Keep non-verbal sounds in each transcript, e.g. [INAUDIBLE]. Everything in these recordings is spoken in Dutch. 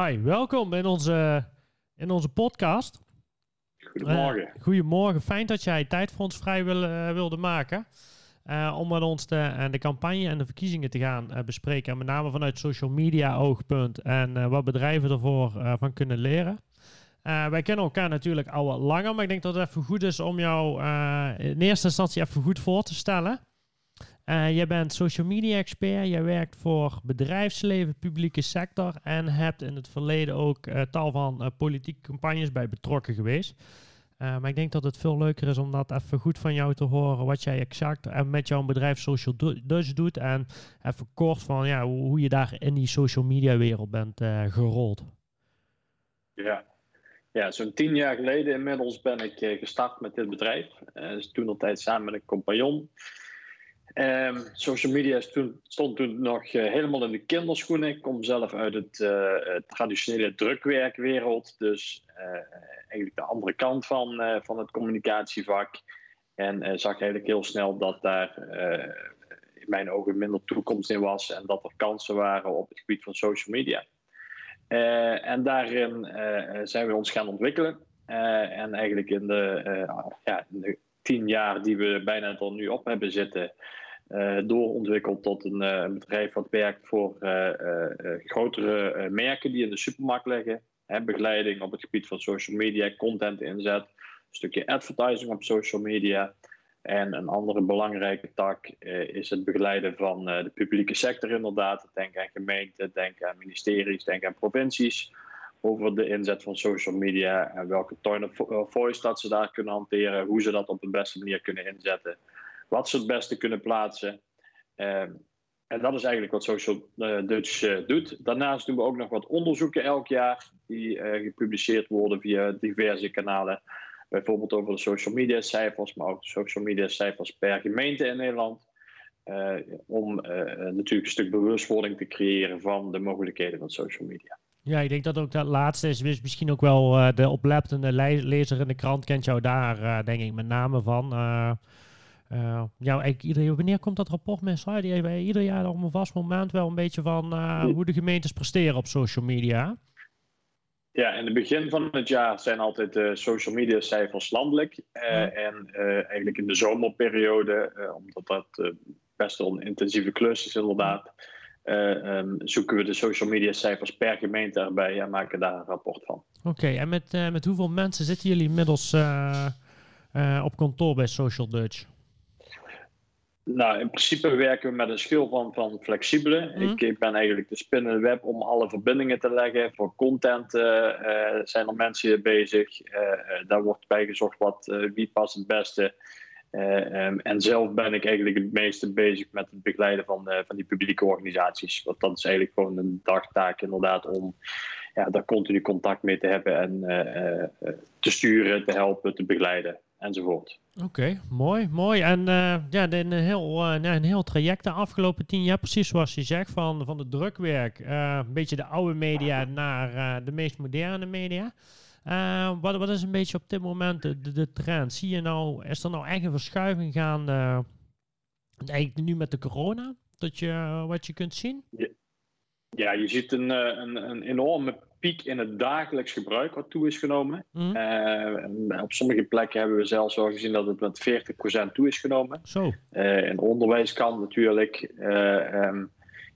Hi, welkom in onze, in onze podcast. Goedemorgen. Uh, goedemorgen, fijn dat jij tijd voor ons vrij wil, uh, wilde maken. Uh, om met ons de, de campagne en de verkiezingen te gaan bespreken. En met name vanuit social media oogpunt. En wat bedrijven ervoor van kunnen leren. wij kennen elkaar natuurlijk al wat langer. Maar ik denk dat het even goed is om jou in eerste instantie even goed voor te stellen. Uh, jij bent social media expert, jij werkt voor bedrijfsleven, publieke sector en hebt in het verleden ook uh, tal van uh, politieke campagnes bij betrokken geweest. maar ik denk dat het veel leuker is om dat even goed van jou te horen, wat jij exact met jouw bedrijf Social Dutch doet en even kort van ja, hoe, je daar in die social media wereld bent gerold. Ja, ja zo'n tien jaar geleden inmiddels ben ik gestart met dit bedrijf. dus toen altijd samen met een compagnon. Um, social media toen, stond toen nog uh, helemaal in de kinderschoenen. Ik kom zelf uit het uh, traditionele drukwerkwereld, dus uh, eigenlijk de andere kant van, van het communicatievak. En zag eigenlijk heel snel dat daar in mijn ogen minder toekomst in was en dat er kansen waren op het gebied van social media. en daarin zijn we ons gaan ontwikkelen. en eigenlijk in de, ja, in de tien jaar die we bijna er nu op hebben zitten, doorontwikkeld tot een, uh, bedrijf wat werkt voor uh, grotere merken die in de supermarkt liggen. Begeleiding op het gebied van social media, content inzet, een stukje advertising op social media. En een andere belangrijke tak is het begeleiden van de publieke sector inderdaad. Denk aan gemeenten, denk aan ministeries, denk aan provincies. Over de inzet van social media en welke tone of voice ze daar kunnen hanteren. Hoe ze dat op de beste manier kunnen inzetten wat ze het beste kunnen plaatsen. Ehm, en dat is eigenlijk wat Social uh, Dutch uh, doet. Daarnaast doen we ook nog wat onderzoeken elk jaar, die uh, gepubliceerd worden via diverse kanalen. Bijvoorbeeld over de social media cijfers, maar ook de social media cijfers per gemeente in Nederland. om natuurlijk een stuk bewustwording te creëren van de mogelijkheden van social media. Ja, ik denk dat ook dat laatste is misschien ook wel de oplettende lezer in de krant kent jou daar, denk ik, met name van. Uh, ja, ieder, wanneer komt dat rapport met Die hebben ieder jaar op een vast moment wel een beetje van uh, hoe de gemeentes presteren op social media. Ja, in het begin van het jaar zijn altijd de social media cijfers landelijk. Uh, En eigenlijk in de zomerperiode, omdat dat best wel een intensieve klus is inderdaad, um, zoeken we de social media cijfers per gemeente erbij en maken daar een rapport van. Oké, en met, met hoeveel mensen zitten jullie inmiddels op kantoor bij Social Dutch? Nou, in principe werken we met een schil van, van flexibele. Mhm. Ik, ik, ben eigenlijk de spinnende web om alle verbindingen te leggen. Voor content uh, uh, zijn er mensen bezig. Uh, daar wordt bijgezocht wat, wie past het beste. Um, en zelf ben ik eigenlijk het meeste bezig met het begeleiden van, van die publieke organisaties. Want dat is eigenlijk gewoon een dagtaak inderdaad om ja, daar continu contact mee te hebben en te sturen, te helpen, te begeleiden enzovoort. Oké, mooi, mooi. En uh, ja, een heel, uh, een heel traject de afgelopen tien jaar, precies zoals je zegt, van, van de drukwerk, uh, een beetje de oude media naar de meest moderne media. wat, wat is een beetje op dit moment de, de, trend? Zie je nou, is er nou echt een verschuiving gaande, eigenlijk nu met de corona, dat je, wat je kunt zien? Ja, ja je ziet een, een, een enorme piek in het dagelijks gebruik wat toe is genomen. Mm. Uh, op sommige plekken hebben we zelfs al gezien dat het met 40% toe is genomen. Zo. Uh, in onderwijs kan natuurlijk. Um,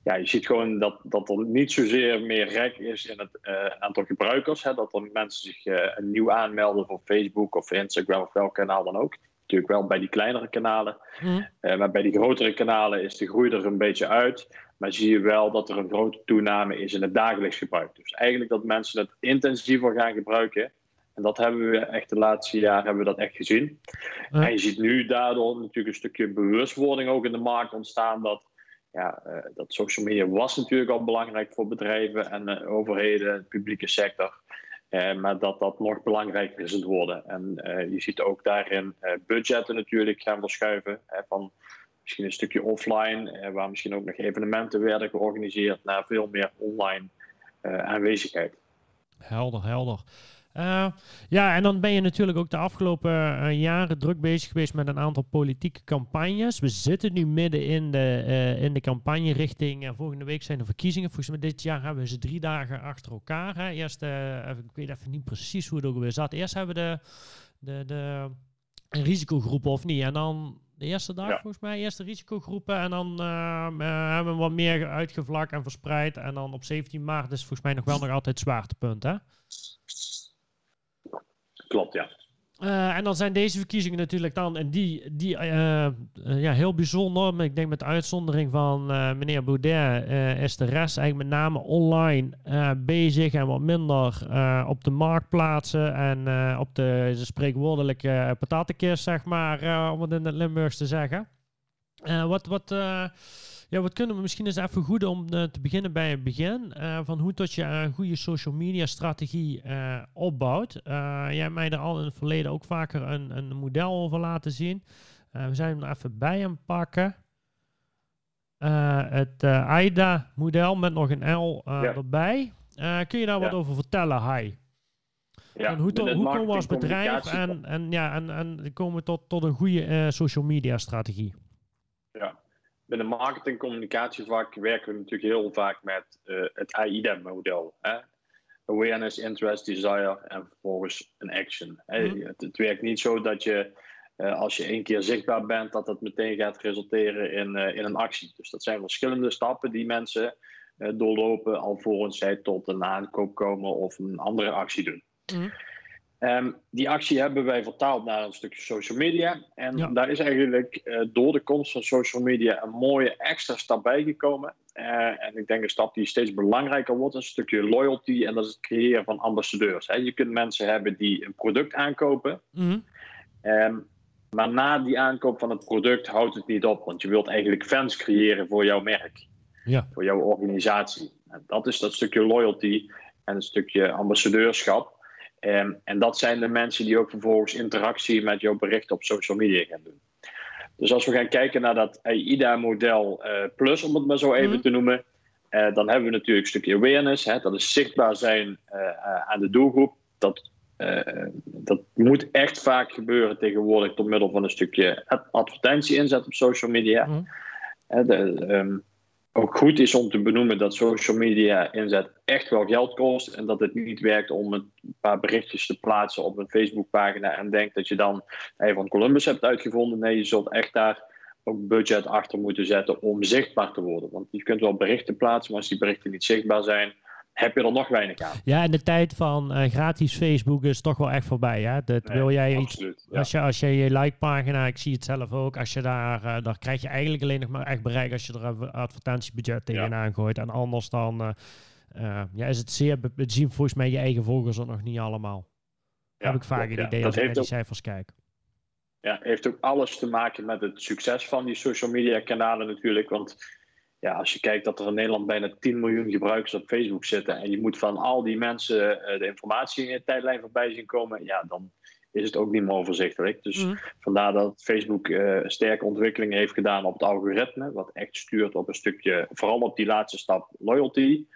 ja, je ziet gewoon dat, dat er niet zozeer meer rek is in het aantal gebruikers. Hè, dat er mensen zich nieuw aanmelden voor Facebook of Instagram of welk kanaal dan ook. Natuurlijk wel bij die kleinere kanalen. Mm. maar bij die grotere kanalen is de groei er een beetje uit. Maar zie je wel dat er een grote toename is in het dagelijks gebruik. Dus eigenlijk dat mensen het intensiever gaan gebruiken. En dat hebben we echt de laatste jaren hebben we dat echt gezien. En je ziet nu daardoor natuurlijk een stukje bewustwording ook in de markt ontstaan. Dat, ja, uh, dat social media was natuurlijk al belangrijk voor bedrijven en uh, overheden, de publieke sector. Uh, maar dat dat nog belangrijker is het worden. En je ziet ook daarin budgetten natuurlijk gaan verschuiven. van misschien een stukje offline, eh, waar misschien ook nog evenementen werden georganiseerd, naar veel meer online eh, aanwezigheid. Helder, helder. Uh, ja, en dan ben je natuurlijk ook de afgelopen jaren druk bezig geweest met een aantal politieke campagnes. We zitten nu midden in de, in de campagne richting, volgende week zijn de verkiezingen. Volgens mij dit jaar hebben we ze drie dagen achter elkaar. Hè. Eerst, ik weet even niet precies hoe het ook weer zat. Eerst hebben we de, de, de risicogroepen of niet. En dan de eerste dag, volgens mij, eerste risicogroepen. En dan hebben we wat meer uitgevlakt en verspreid. En dan op 17 maart is volgens mij nog wel nog altijd zwaartepunt, hè? Klopt, ja. Uh, en dan zijn deze verkiezingen natuurlijk dan, en die, die uh, ja, heel bijzonder. Ik denk met uitzondering van meneer Baudet is de rest eigenlijk met name online bezig en wat minder op de marktplaatsen en op de, de spreekwoordelijke patatenkist, zeg maar, om het in het Limburgs te zeggen. wat, wat ja, wat kunnen we misschien eens even goed om uh, te beginnen bij het begin. Uh, van hoe tot je een goede social media strategie uh, opbouwt. jij hebt mij er al in het verleden ook vaker een, een model over laten zien. we zijn hem er even bij aan pakken. het AIDA-model met nog een L ja. erbij. kun je daar ja. wat over vertellen, Hai? Ja, hoe, to, hoe komen we als bedrijf en, en, ja, en, en komen tot, tot een goede social media strategie? Ja, binnen marketing communicatievak werken we natuurlijk heel vaak met uh, het AIDA-model. Awareness, interest, desire en vervolgens een action. Mhm. Het, het, werkt niet zo dat je uh, als je één keer zichtbaar bent, dat dat meteen gaat resulteren in, uh, in een actie. Dus dat zijn verschillende stappen die mensen doorlopen alvorens zij tot een aankoop komen of een andere actie doen. Mm Um, die actie hebben wij vertaald naar een stukje social media. En daar is eigenlijk uh, door de komst van social media een mooie extra stap bijgekomen. Uh, en ik denk een stap die steeds belangrijker wordt, een stukje loyalty. En dat is het creëren van ambassadeurs. Hè. Je kunt mensen hebben die een product aankopen. Mm um, maar na die aankoop van het product houdt het niet op. Want je wilt eigenlijk fans creëren voor jouw merk. Ja. Voor jouw organisatie. En dat is dat stukje loyalty en een stukje ambassadeurschap. Um, en dat zijn de mensen die ook vervolgens interactie met jouw bericht op social media gaan doen. Dus als we gaan kijken naar dat AIDA-model uh, Plus, om het maar zo even mhm. te noemen, uh, dan hebben we natuurlijk een stukje awareness. Hè, dat is zichtbaar zijn uh, aan de doelgroep. Dat, dat moet echt vaak gebeuren tegenwoordig door middel van een stukje advertentie inzet op social media. Mm. De, um, ook goed is om te benoemen dat social media inzet echt wel geld kost. En dat het niet werkt om een paar berichtjes te plaatsen op een Facebookpagina en denkt dat je dan even van Columbus hebt uitgevonden. Nee, je zult echt daar ook budget achter moeten zetten om zichtbaar te worden. Want je kunt wel berichten plaatsen, maar als die berichten niet zichtbaar zijn, heb je er nog weinig aan. Ja, en de tijd van uh, gratis Facebook is toch wel echt voorbij. Hè? Dat wil jij absoluut, iets, als, je, als je je like-pagina, ik zie het zelf ook, als je daar, uh, daar krijg je eigenlijk alleen nog maar echt bereik als je er een advertentiebudget tegenaan ja. gooit. En anders dan uh, ja, is het zeer, zien volgens mij je eigen volgers er nog niet allemaal. Ja, heb ik vaak het idee als ik naar die cijfers kijk. Ja, heeft ook alles te maken met het succes van die social media kanalen natuurlijk. Want ja, als je kijkt dat er in Nederland bijna 10 miljoen gebruikers op Facebook zitten en je moet van al die mensen uh, de informatie in je tijdlijn voorbij zien komen, ja, dan is het ook niet meer overzichtelijk. Dus mm. vandaar dat Facebook uh, sterke ontwikkelingen heeft gedaan op het algoritme, wat echt stuurt op een stukje, vooral op die laatste stap, loyalty.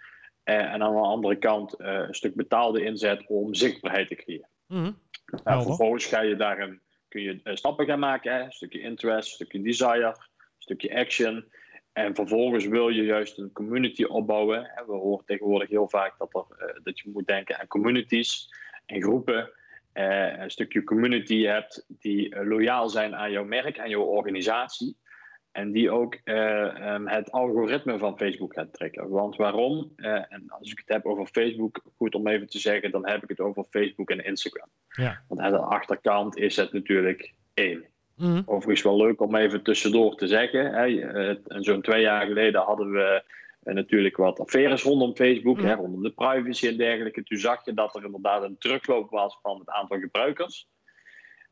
Uh, en aan de andere kant een stuk betaalde inzet om zichtbaarheid te creëren. Mm. Nou, vervolgens ga je daarin, kun je stappen gaan maken, hè? een stukje interest, een stukje desire, een stukje action. En vervolgens wil je juist een community opbouwen. We horen tegenwoordig heel vaak dat, er, uh, dat je moet denken aan communities en groepen. Uh, een stukje community hebt die uh, loyaal zijn aan jouw merk, aan jouw organisatie. En die ook um, het algoritme van Facebook gaat trekken. Want waarom? en als ik het heb over Facebook, goed om even te zeggen, dan heb ik het over Facebook en Instagram. Ja. Want aan de achterkant is het natuurlijk één. Mm. Overigens wel leuk om even tussendoor te zeggen. Hè. Zo'n twee jaar geleden hadden we eh, natuurlijk wat affaires rondom Facebook, hè, mhm. rondom de privacy en dergelijke. Toen zag je dat er inderdaad een terugloop was van het aantal gebruikers.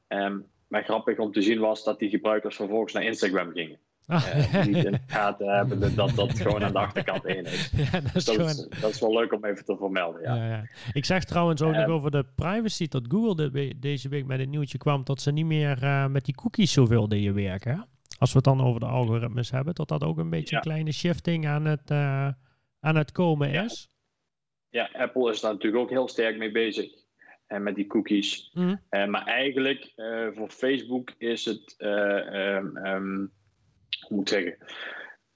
Um, maar grappig om te zien was dat die gebruikers vervolgens naar Instagram gingen. Uh, niet in de gaten hebben dat dat gewoon aan de achterkant één is. [LAUGHS] Ja, dat, is dat, dat, is wel leuk om even te vermelden. Ja. ja, ja. Ik zag trouwens ook nog over de privacy dat Google de, deze week met een nieuwtje kwam dat ze niet meer uh, met die cookies zoveel deden werken. Als we het dan over de algoritmes hebben, dat dat ook een beetje een kleine shifting aan het, aan het komen is. Ja, Apple is daar natuurlijk ook heel sterk mee bezig. En met die cookies. Mhm. maar eigenlijk voor Facebook is het, ehm, hoe moet ik zeggen,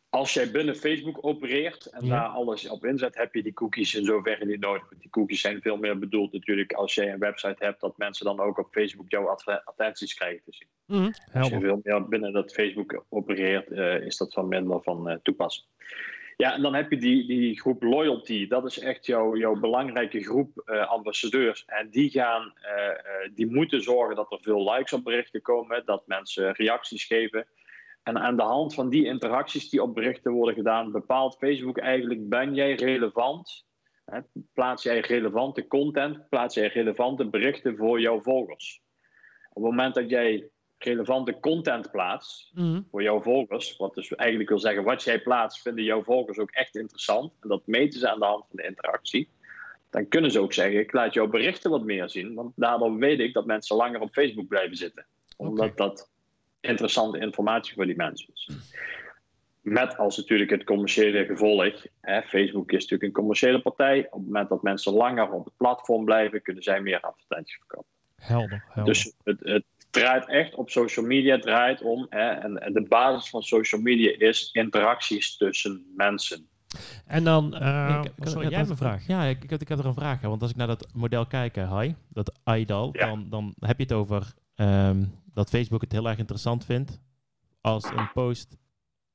als jij binnen Facebook opereert en daar alles op inzet, heb je die cookies in zoverre niet nodig. Die cookies zijn veel meer bedoeld natuurlijk als jij een website hebt, dat mensen dan ook op Facebook jouw advertenties krijgen te zien. Mm, als je veel meer binnen dat Facebook opereert, uh, is dat van minder van uh, toepassing. Ja, en dan heb je die, die groep loyalty. Dat is echt jouw, jouw belangrijke groep uh, ambassadeurs. En die, gaan, die moeten zorgen dat er veel likes op berichten komen, dat mensen reacties geven. En aan de hand van die interacties die op berichten worden gedaan, bepaalt Facebook eigenlijk: ben jij relevant? Plaats jij relevante content, plaats jij relevante berichten voor jouw volgers. Op het moment dat jij relevante content plaatst mhm. voor jouw volgers, wat dus eigenlijk wil zeggen, wat jij plaatst, vinden jouw volgers ook echt interessant. En dat meten ze aan de hand van de interactie. Dan kunnen ze ook zeggen: ik laat jouw berichten wat meer zien, want daardoor weet ik dat mensen langer op Facebook blijven zitten. Omdat dat interessante informatie voor die mensen Met als natuurlijk het commerciële gevolg. Hè, Facebook is natuurlijk een commerciële partij. Op het moment dat mensen langer op het platform blijven, kunnen zij meer advertenties verkopen. Helder. helder. Dus het, het, draait echt op social media, draait om. Hè, en, en, de basis van social media is interacties tussen mensen. En dan, uh, ik, ik, sorry, jij een vraag? Ja, ik, ik, had, ik had er een vraag. Want als ik naar dat model kijk, hi, dat IDAL, dan, dan heb je het over Ehm, dat Facebook het heel erg interessant vindt als een post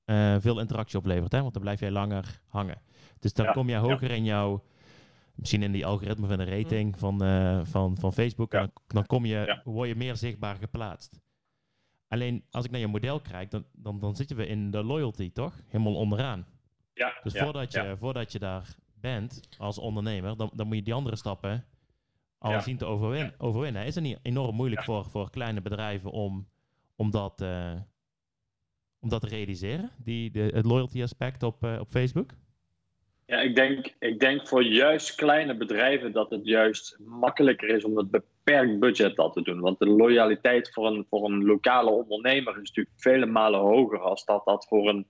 uh, veel interactie oplevert. Hè? Want dan blijf jij langer hangen. Dus dan kom jij hoger in jouw, misschien in die algoritme van de rating mm. van, uh, van, van Facebook. En dan, dan, kom je, word je meer zichtbaar geplaatst. Alleen als ik naar je model kijk, dan, dan, dan zitten we in de loyalty, toch? Helemaal onderaan. Ja, dus voordat, je, voordat je daar bent als ondernemer, dan, dan moet je die andere stappen al zien te overwin overwinnen. Is het niet enorm moeilijk voor, voor kleine bedrijven om, om, dat, uh, om dat te realiseren? Die, de, het loyalty aspect op, uh, op Facebook? Ja, ik denk, ik denk voor juist kleine bedrijven dat het juist makkelijker is om het beperkt budget dat te doen. Want de loyaliteit voor een, voor een lokale ondernemer is natuurlijk vele malen hoger als dat dat voor een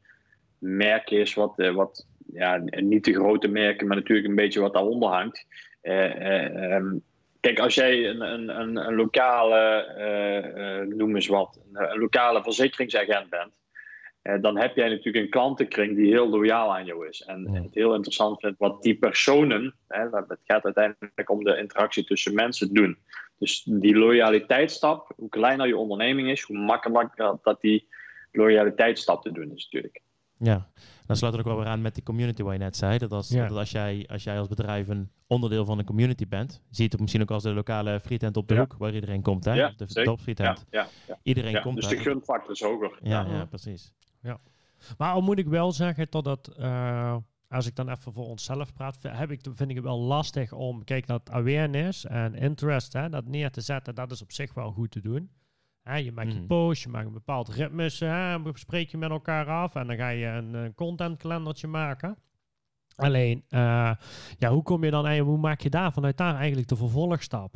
merk is wat, uh, wat ja, niet de grote merken, maar natuurlijk een beetje wat daaronder hangt. Uh, um, Kijk, als jij een, een, een, een lokale, uh, noem eens wat, een, lokale verzekeringsagent bent, uh, dan heb jij natuurlijk een klantenkring die heel loyaal aan jou is. En, het heel interessant vindt wat die personen, hè, het gaat uiteindelijk om de interactie tussen mensen, doen. Dus die loyaliteitsstap, hoe kleiner je onderneming is, hoe makkelijker dat die loyaliteitsstap te doen is natuurlijk. Ja, dan sluit het ook wel weer aan met die community waar je net zei. Dat als, dat als, jij, als jij als bedrijf een onderdeel van een community bent, ziet het misschien ook als de lokale frietent op de hoek waar iedereen komt. Hè? Ja, de topfrietent. Ja, Iedereen komt Dus de gunfactor is hoger. Ja, ja. precies. Ja. Maar al moet ik wel zeggen dat dat, uh, als ik dan even voor onszelf praat, heb ik, vind ik het wel lastig om, kijk, dat awareness en interest, hè, dat neer te zetten, dat is op zich wel goed te doen je maakt mm. een post, je maakt een bepaald ritme, hè, spreek je met elkaar af en dan ga je een, een contentkalendertje maken. Alleen, uh, ja, hoe kom je dan eigenlijk, hoe maak je daar vanuit daar eigenlijk de vervolgstap?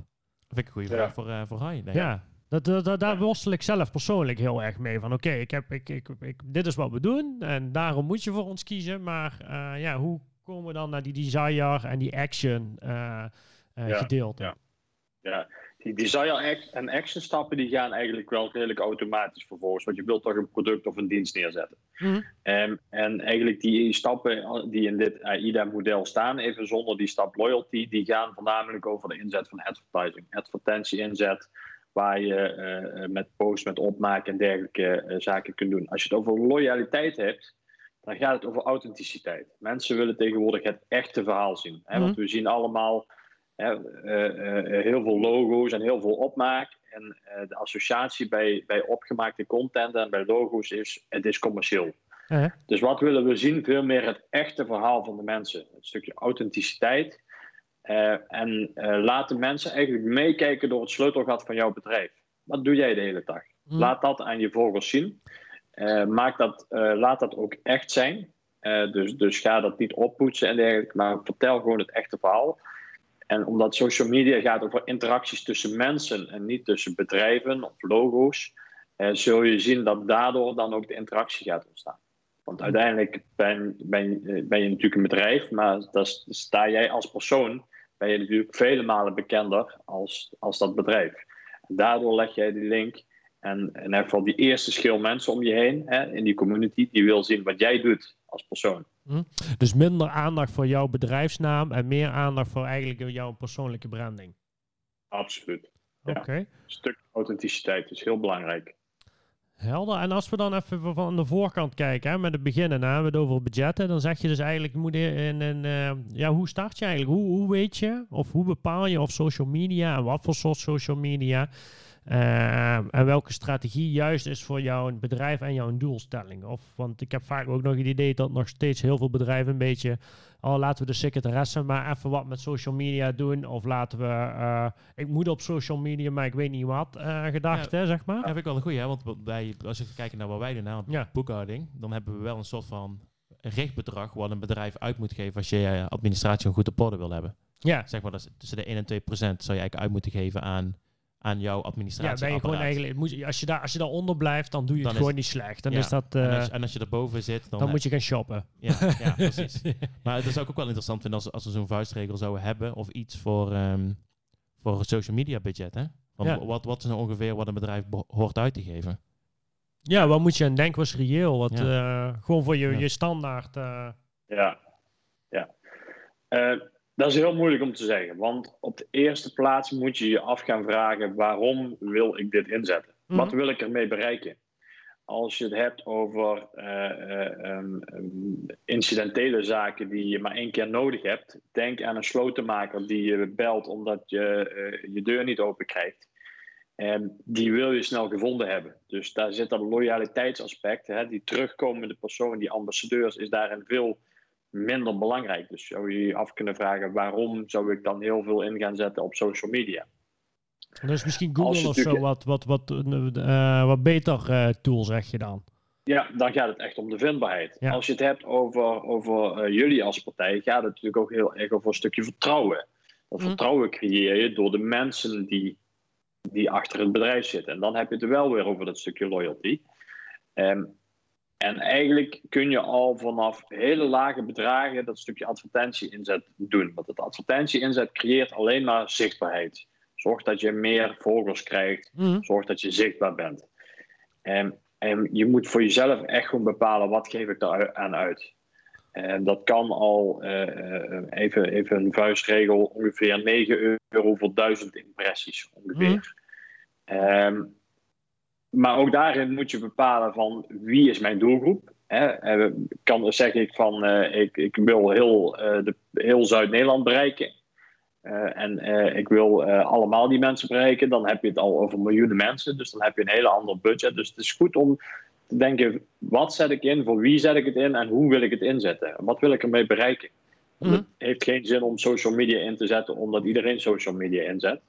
Vind ik een goede vraag voor, uh, voor Hai. Ja, dat, dat, daar worstel ik zelf persoonlijk heel erg mee. Van oké, ik heb, ik, ik, ik, dit is wat we doen en daarom moet je voor ons kiezen. Maar uh, ja, hoe komen we dan naar die desire en die action ja, gedeelte? Ja. ja, die desire en action stappen die gaan eigenlijk wel redelijk automatisch vervolgens. Want je wilt toch een product of een dienst neerzetten. Mhm. Ehm, en eigenlijk die stappen die in dit AIDA-model staan, even zonder die stap loyalty, die gaan voornamelijk over de inzet van advertising. Advertentie inzet, waar je eh, eh, met posts, met opmaken en dergelijke uh, zaken kunt doen. Als je het over loyaliteit hebt, dan gaat het over authenticiteit. Mensen willen tegenwoordig het echte verhaal zien. Hè? Want mhm. we zien allemaal eh, eh, heel veel logo's en heel veel opmaak. En eh, de associatie bij, bij opgemaakte content en bij logo's is, het is commercieel. Dus wat willen we zien? Veel meer het echte verhaal van de mensen. Een stukje authenticiteit. en laat de mensen eigenlijk meekijken door het sleutelgat van jouw bedrijf. Wat doe jij de hele dag? Hm. Laat dat aan je volgers zien. maak dat, laat dat ook echt zijn. dus, dus ga dat niet oppoetsen en dergelijke, maar vertel gewoon het echte verhaal. En omdat social media gaat over interacties tussen mensen en niet tussen bedrijven of logo's, eh, zul je zien dat daardoor dan ook de interactie gaat ontstaan. Want uiteindelijk ben, ben, ben je natuurlijk een bedrijf, maar dat sta jij als persoon ben je natuurlijk vele malen bekender als, als dat bedrijf. Daardoor leg jij die link en in ieder geval die eerste schil mensen om je heen hè, in die community, die wil zien wat jij doet als persoon. Hm? Dus minder aandacht voor jouw bedrijfsnaam en meer aandacht voor eigenlijk jouw persoonlijke branding. Absoluut. Oké. Een stuk authenticiteit is heel belangrijk. Helder. En als we dan even van de voorkant kijken, hè, met het beginnen, we het over budgetten, dan zeg je dus eigenlijk, moet in, in, uh, ja, hoe start je eigenlijk? Hoe, hoe weet je, of hoe bepaal je of social media en wat voor soort social media uh, en welke strategie juist is voor jouw bedrijf en jouw doelstelling? Of, want ik heb vaak ook nog het idee dat nog steeds heel veel bedrijven een beetje, oh laten we de secretaresse maar even wat met social media doen. Of laten we, uh, ik moet op social media, maar ik weet niet wat, uh, gedacht, ja, hè, zeg maar. Ja, vind ik wel een goeie, hè? want wij, als we kijken naar wat wij doen, ja. boekhouding, dan hebben we wel een soort van richtbedrag wat een bedrijf uit moet geven als je je administratie een goed op orde wil hebben. Ja. Zeg maar, dat is tussen de 1 en 2 procent zou je eigenlijk uit moeten geven aan aan jouw administratie. Ja, ben je gewoon eigenlijk, moet, als, je daar, als je daaronder blijft, dan doe je Dan het is- gewoon niet slecht. Dan Ja, is dat, en, eh, als, en als je erboven zit, dan, dan moet je gaan shoppen. Ja, ja, [LAUGHS] precies. Maar dat zou ik ook wel interessant vinden als, als we zo'n vuistregel zouden hebben of iets voor, ehm voor het social media budget. Hè? Want Ja. wat, wat is nou ongeveer wat een bedrijf hoort uit te geven? Ja, wat moet je aan denken was reëel? Wat, Ja. eh, gewoon voor je, Ja. je standaard. eh, Ja, ja. Dat is heel moeilijk om te zeggen, want op de eerste plaats moet je je af gaan vragen: waarom wil ik dit inzetten? Mhm. Wat wil ik ermee bereiken? Als je het hebt over eh, eh, ehm, ehm, incidentele zaken die je maar één keer nodig hebt, denk aan een slotenmaker die je belt omdat je eh, je deur niet open krijgt. En die wil je snel gevonden hebben. Dus daar zit dat loyaliteitsaspect. Hè? Die terugkomende persoon, die ambassadeurs, is daarin veel minder belangrijk. Dus zou je je af kunnen vragen: waarom zou ik dan heel veel in gaan zetten op social media? dus misschien Google of zo wat, wat, wat, eh, wat beter eh, tool, zeg je dan. Ja, dan gaat het echt om de vindbaarheid. Ja. Als je het hebt over, over jullie als partij, gaat het natuurlijk ook heel erg over een stukje vertrouwen. Dat Mhm. vertrouwen creëer je door de mensen die, die achter het bedrijf zitten. En dan heb je het wel weer over dat stukje loyalty. Ehm, en eigenlijk kun je al vanaf hele lage bedragen dat stukje advertentie-inzet doen. Want het advertentie-inzet creëert alleen maar zichtbaarheid. Zorg dat je meer volgers krijgt. Mhm. Zorg dat je zichtbaar bent. En, en je moet voor jezelf echt gewoon bepalen wat geef ik daar aan uit. En dat kan al, eh, eh, even, even een vuistregel, ongeveer 9 euro voor 1000 impressies ongeveer. Ehm, maar ook daarin moet je bepalen van wie is mijn doelgroep. Hè? Kan, zeg ik van eh, ik, ik wil heel, eh, de, heel Zuid-Nederland bereiken. Eh, en ik wil allemaal die mensen bereiken. Dan heb je het al over miljoenen mensen. Dus dan heb je een hele ander budget. Dus het is goed om te denken: wat zet ik in, voor wie zet ik het in en hoe wil ik het inzetten? Wat wil ik ermee bereiken? Want Mhm. Het heeft geen zin om social media in te zetten omdat iedereen social media inzet.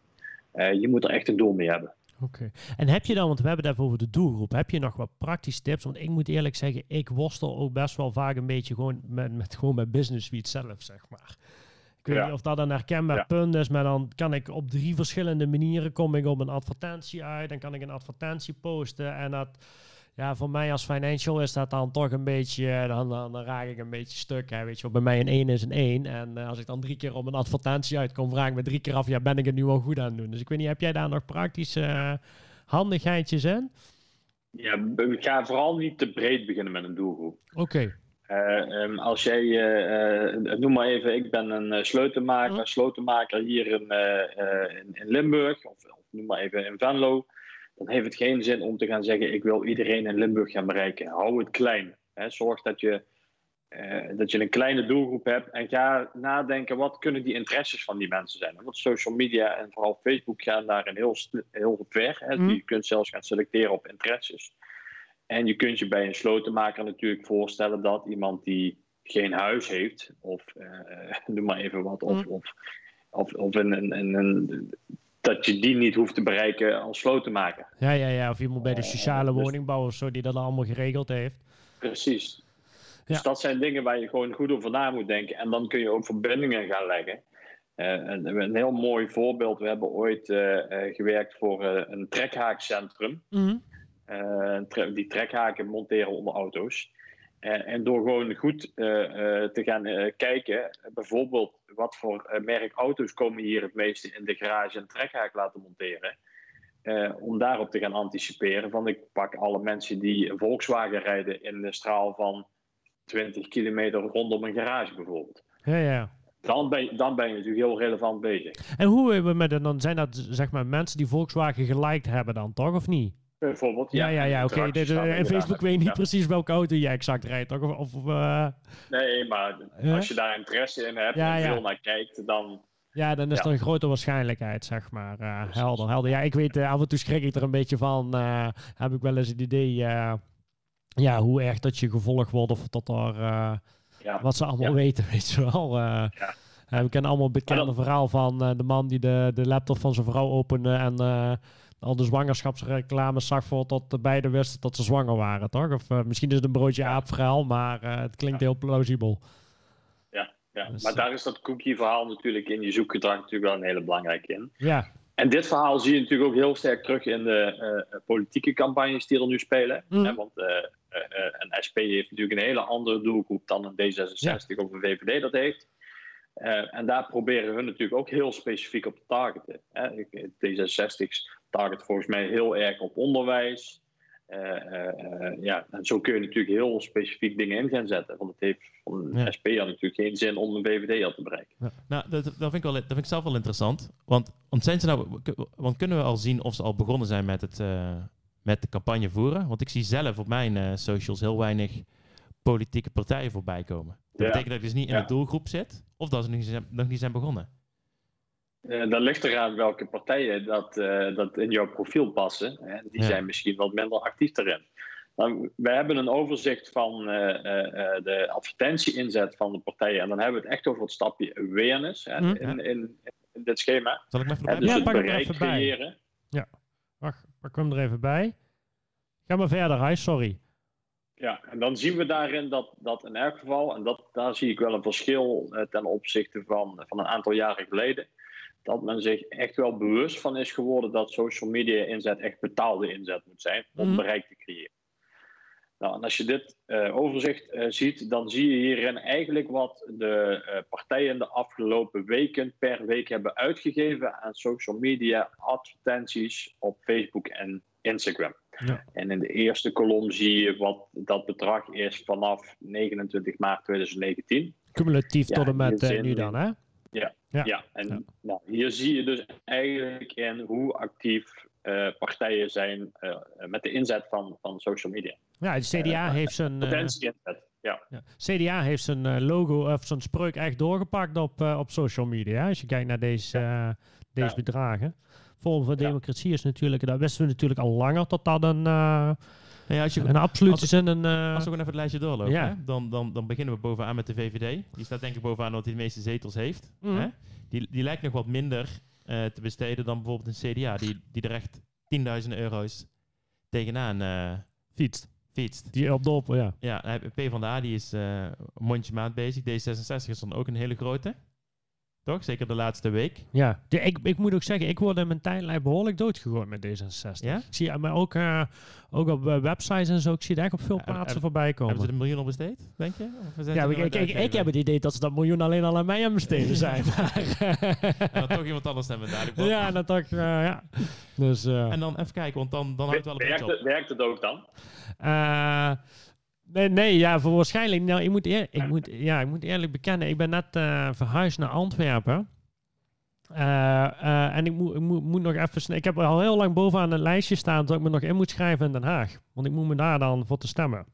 Je moet er echt een doel mee hebben. Oké. En heb je dan, want we hebben het even over de doelgroep, heb je nog wat praktische tips? Want ik moet eerlijk zeggen, ik worstel ook best wel vaak een beetje gewoon met, met, gewoon met Business Suite zelf, zeg maar. Ik weet Ja. niet of dat een herkenbaar Ja. punt is, maar dan kan ik op drie verschillende manieren kom ik op een advertentie uit. Dan kan ik een advertentie posten en dat... Ja, voor mij als financial is dat dan toch een beetje, dan, dan, dan raak ik een beetje stuk. Hè. Weet je, wel. bij mij een 1 is een 1. En eh, als ik dan drie keer op een advertentie uitkom, vraag ik me drie keer af, ja, ben ik het nu al goed aan het doen? Dus ik weet niet, heb jij daar nog praktische eh, handigheidjes in? Ja, b- ga vooral niet te breed beginnen met een doelgroep. Oké. Eh, ehm, als jij, eh, eh, noem maar even, ik ben een eh, sleutelmaker, Mhm. sleutelmaker hier in, eh, eh, in, in Limburg, of, of noem maar even in Venlo, dan heeft het geen zin om te gaan zeggen, ik wil iedereen in Limburg gaan bereiken. Hou het klein. Hè. Zorg dat je, eh, dat je een kleine doelgroep hebt en ga nadenken, wat kunnen die interesses van die mensen zijn. Want social media en vooral Facebook gaan daarin heel, heel ver. Hè. Mhm. Je kunt zelfs gaan selecteren op interesses. En je kunt je bij een slotenmaker natuurlijk voorstellen dat iemand die geen huis heeft, of eh, [LAUGHS] noem maar even wat, of, Mm. of, of, of een, een, een, een- dat je die niet hoeft te bereiken als slotenmaker. Ja, ja, ja. Of iemand bij de Eh, sociale dus- woningbouw of zo, die dat allemaal geregeld heeft. Precies. Dus dat zijn dingen waar je gewoon goed over na moet denken. En dan kun je ook verbindingen gaan leggen. Eh, een, een heel mooi voorbeeld. We hebben ooit eh, gewerkt voor een trekhaakcentrum. Mhm. Tre- die trekhaken monteren onder auto's. En door gewoon goed te gaan kijken, bijvoorbeeld wat voor merk auto's komen hier het meeste in de garage en trekhaak laten monteren. om daarop te gaan anticiperen. Van ik pak alle mensen die Volkswagen rijden in de straal van 20 kilometer rondom een garage bijvoorbeeld. Ja, ja. Dan ben, je, dan ben je natuurlijk heel relevant bezig. En hoe hebben we met dan zijn dat zeg maar mensen die Volkswagen geliked hebben dan toch of niet? Bijvoorbeeld, ja. Ja, ja, oké. En Facebook weet niet precies welke auto jij exact rijdt, toch? Of, of uh... Nee, maar als je daar interesse in hebt en veel naar kijkt, dan... Ja, dan is er een grote waarschijnlijkheid, zeg maar. Uh, helder, helder. Ja, ik weet, uh, af en toe schrik ik er een beetje van. heb ik wel eens het idee, ja, hoe erg dat je gevolgd wordt of dat er... Wat ze allemaal weten, [LAUGHS] weet je wel. we kennen allemaal het bekende verhaal van de man die de, de laptop van zijn vrouw opende en al de zwangerschapsreclames zag voor tot beide wisten dat ze zwanger waren, toch? Of uh, misschien is het een broodje aap verhaal, maar uh, het klinkt heel plausibel. Ja, ja. Dus, maar daar is dat cookie-verhaal natuurlijk in je zoekgedrag natuurlijk wel een hele belangrijke in. Ja. En dit verhaal zie je natuurlijk ook heel sterk terug in de uh, politieke campagnes die er nu spelen. Mm. Hè? Want een SP heeft natuurlijk een hele andere doelgroep dan een D66 of een VVD dat heeft. Uh, en daar proberen we natuurlijk ook heel specifiek op te targeten. Hè. D66's target volgens mij heel erg op onderwijs. Uh, ja, en zo kun je natuurlijk heel specifiek dingen in gaan zetten. Want het heeft van een SP had natuurlijk geen zin om een VVD al te bereiken. Ja. Nou, dat, dat, vind ik wel, dat vind ik zelf wel interessant. Want, want, zijn ze nou, want kunnen we al zien of ze al begonnen zijn met, het, met de campagne voeren? Want ik zie zelf op mijn socials heel weinig politieke partijen voorbij komen. Dat betekent dat ik dus niet in de doelgroep zit, of dat ze nog niet zijn, nog niet zijn begonnen. Uh, dan ligt eraan welke partijen dat, uh, dat in jouw profiel passen. Hè. Die zijn misschien wat minder actief erin. Dan, wij hebben een overzicht van uh, de advertentie-inzet van de partijen. En dan hebben we het echt over het stapje awareness hè, mm, in, in, in, dit schema. Zal ik me even dus ja, het bereik creëren. Ja, wacht, pak hem er even bij. Ga maar verder, hi, sorry. Ja, en dan zien we daarin dat, dat in elk geval, en dat, daar zie ik wel een verschil ten opzichte van, van een aantal jaren geleden dat men zich echt wel bewust van is geworden dat social media inzet echt betaalde inzet moet zijn om mhm. bereik te creëren. Nou, en als je dit uh, overzicht uh, ziet, dan zie je hierin eigenlijk wat de uh, partijen de afgelopen weken per week hebben uitgegeven aan social media advertenties op Facebook en Instagram. Ja. En in de eerste kolom zie je wat dat bedrag is vanaf 29 maart 2019. Cumulatief tot en met nu dan, hè? Ja, ja. ja. en Nou, hier zie je dus eigenlijk in hoe actief uh, partijen zijn uh, met de inzet van, van social media. Ja, de CDA uh, heeft zijn. Ja. ja. CDA heeft zijn logo of zijn spreuk echt doorgepakt op, op social media. Als je kijkt naar deze, deze bedragen. Forum voor Democratie is natuurlijk, dat wisten we natuurlijk al langer tot dat een ja, als je, een absolute zin. Een, uh... Als we gewoon even het lijstje doorlopen, ja. hè? Dan, dan, dan beginnen we bovenaan met de VVD. Die staat denk ik bovenaan omdat hij de meeste zetels heeft. Mm. Hè? Die, die lijkt nog wat minder uh, te besteden dan bijvoorbeeld een CDA, die, die er echt 10.000 euro's tegenaan uh, fietst. fietst. Die op dop, ja. Ja, PvdA die is mondjesmaat bezig. D66 is dan ook een hele grote. Toch? Zeker de laatste week. Ja, de, ik, ik moet ook zeggen, ik word in mijn tijdlijn behoorlijk doodgegooid met D66. Ja? Ik zie maar ook, uh, ook op uh, websites en zo, ik zie het echt op veel plaatsen voorbij komen. Hebben ze een miljoen al besteed, denk je? Of ja, ik, ik, ik, ik, heb het idee dat ze dat miljoen alleen al aan mij aan besteden [LAUGHS] zijn. en dan toch iemand anders hebben daar. Ja, dan toch, ja. Dus, en dan even kijken, want dan, dan houdt het wel een beetje op. Werkt het ook dan? Nee, nee, ja, voor waarschijnlijk. Nou, ik moet, eer, ik moet, ja, ik moet eerlijk bekennen, ik ben net uh, verhuisd naar Antwerpen. Uh, uh, en ik, moet, ik moet, moet nog even. Ik heb al heel lang bovenaan een lijstje staan dat ik me nog in moet schrijven in Den Haag. Want ik moet me daar dan voor te stemmen.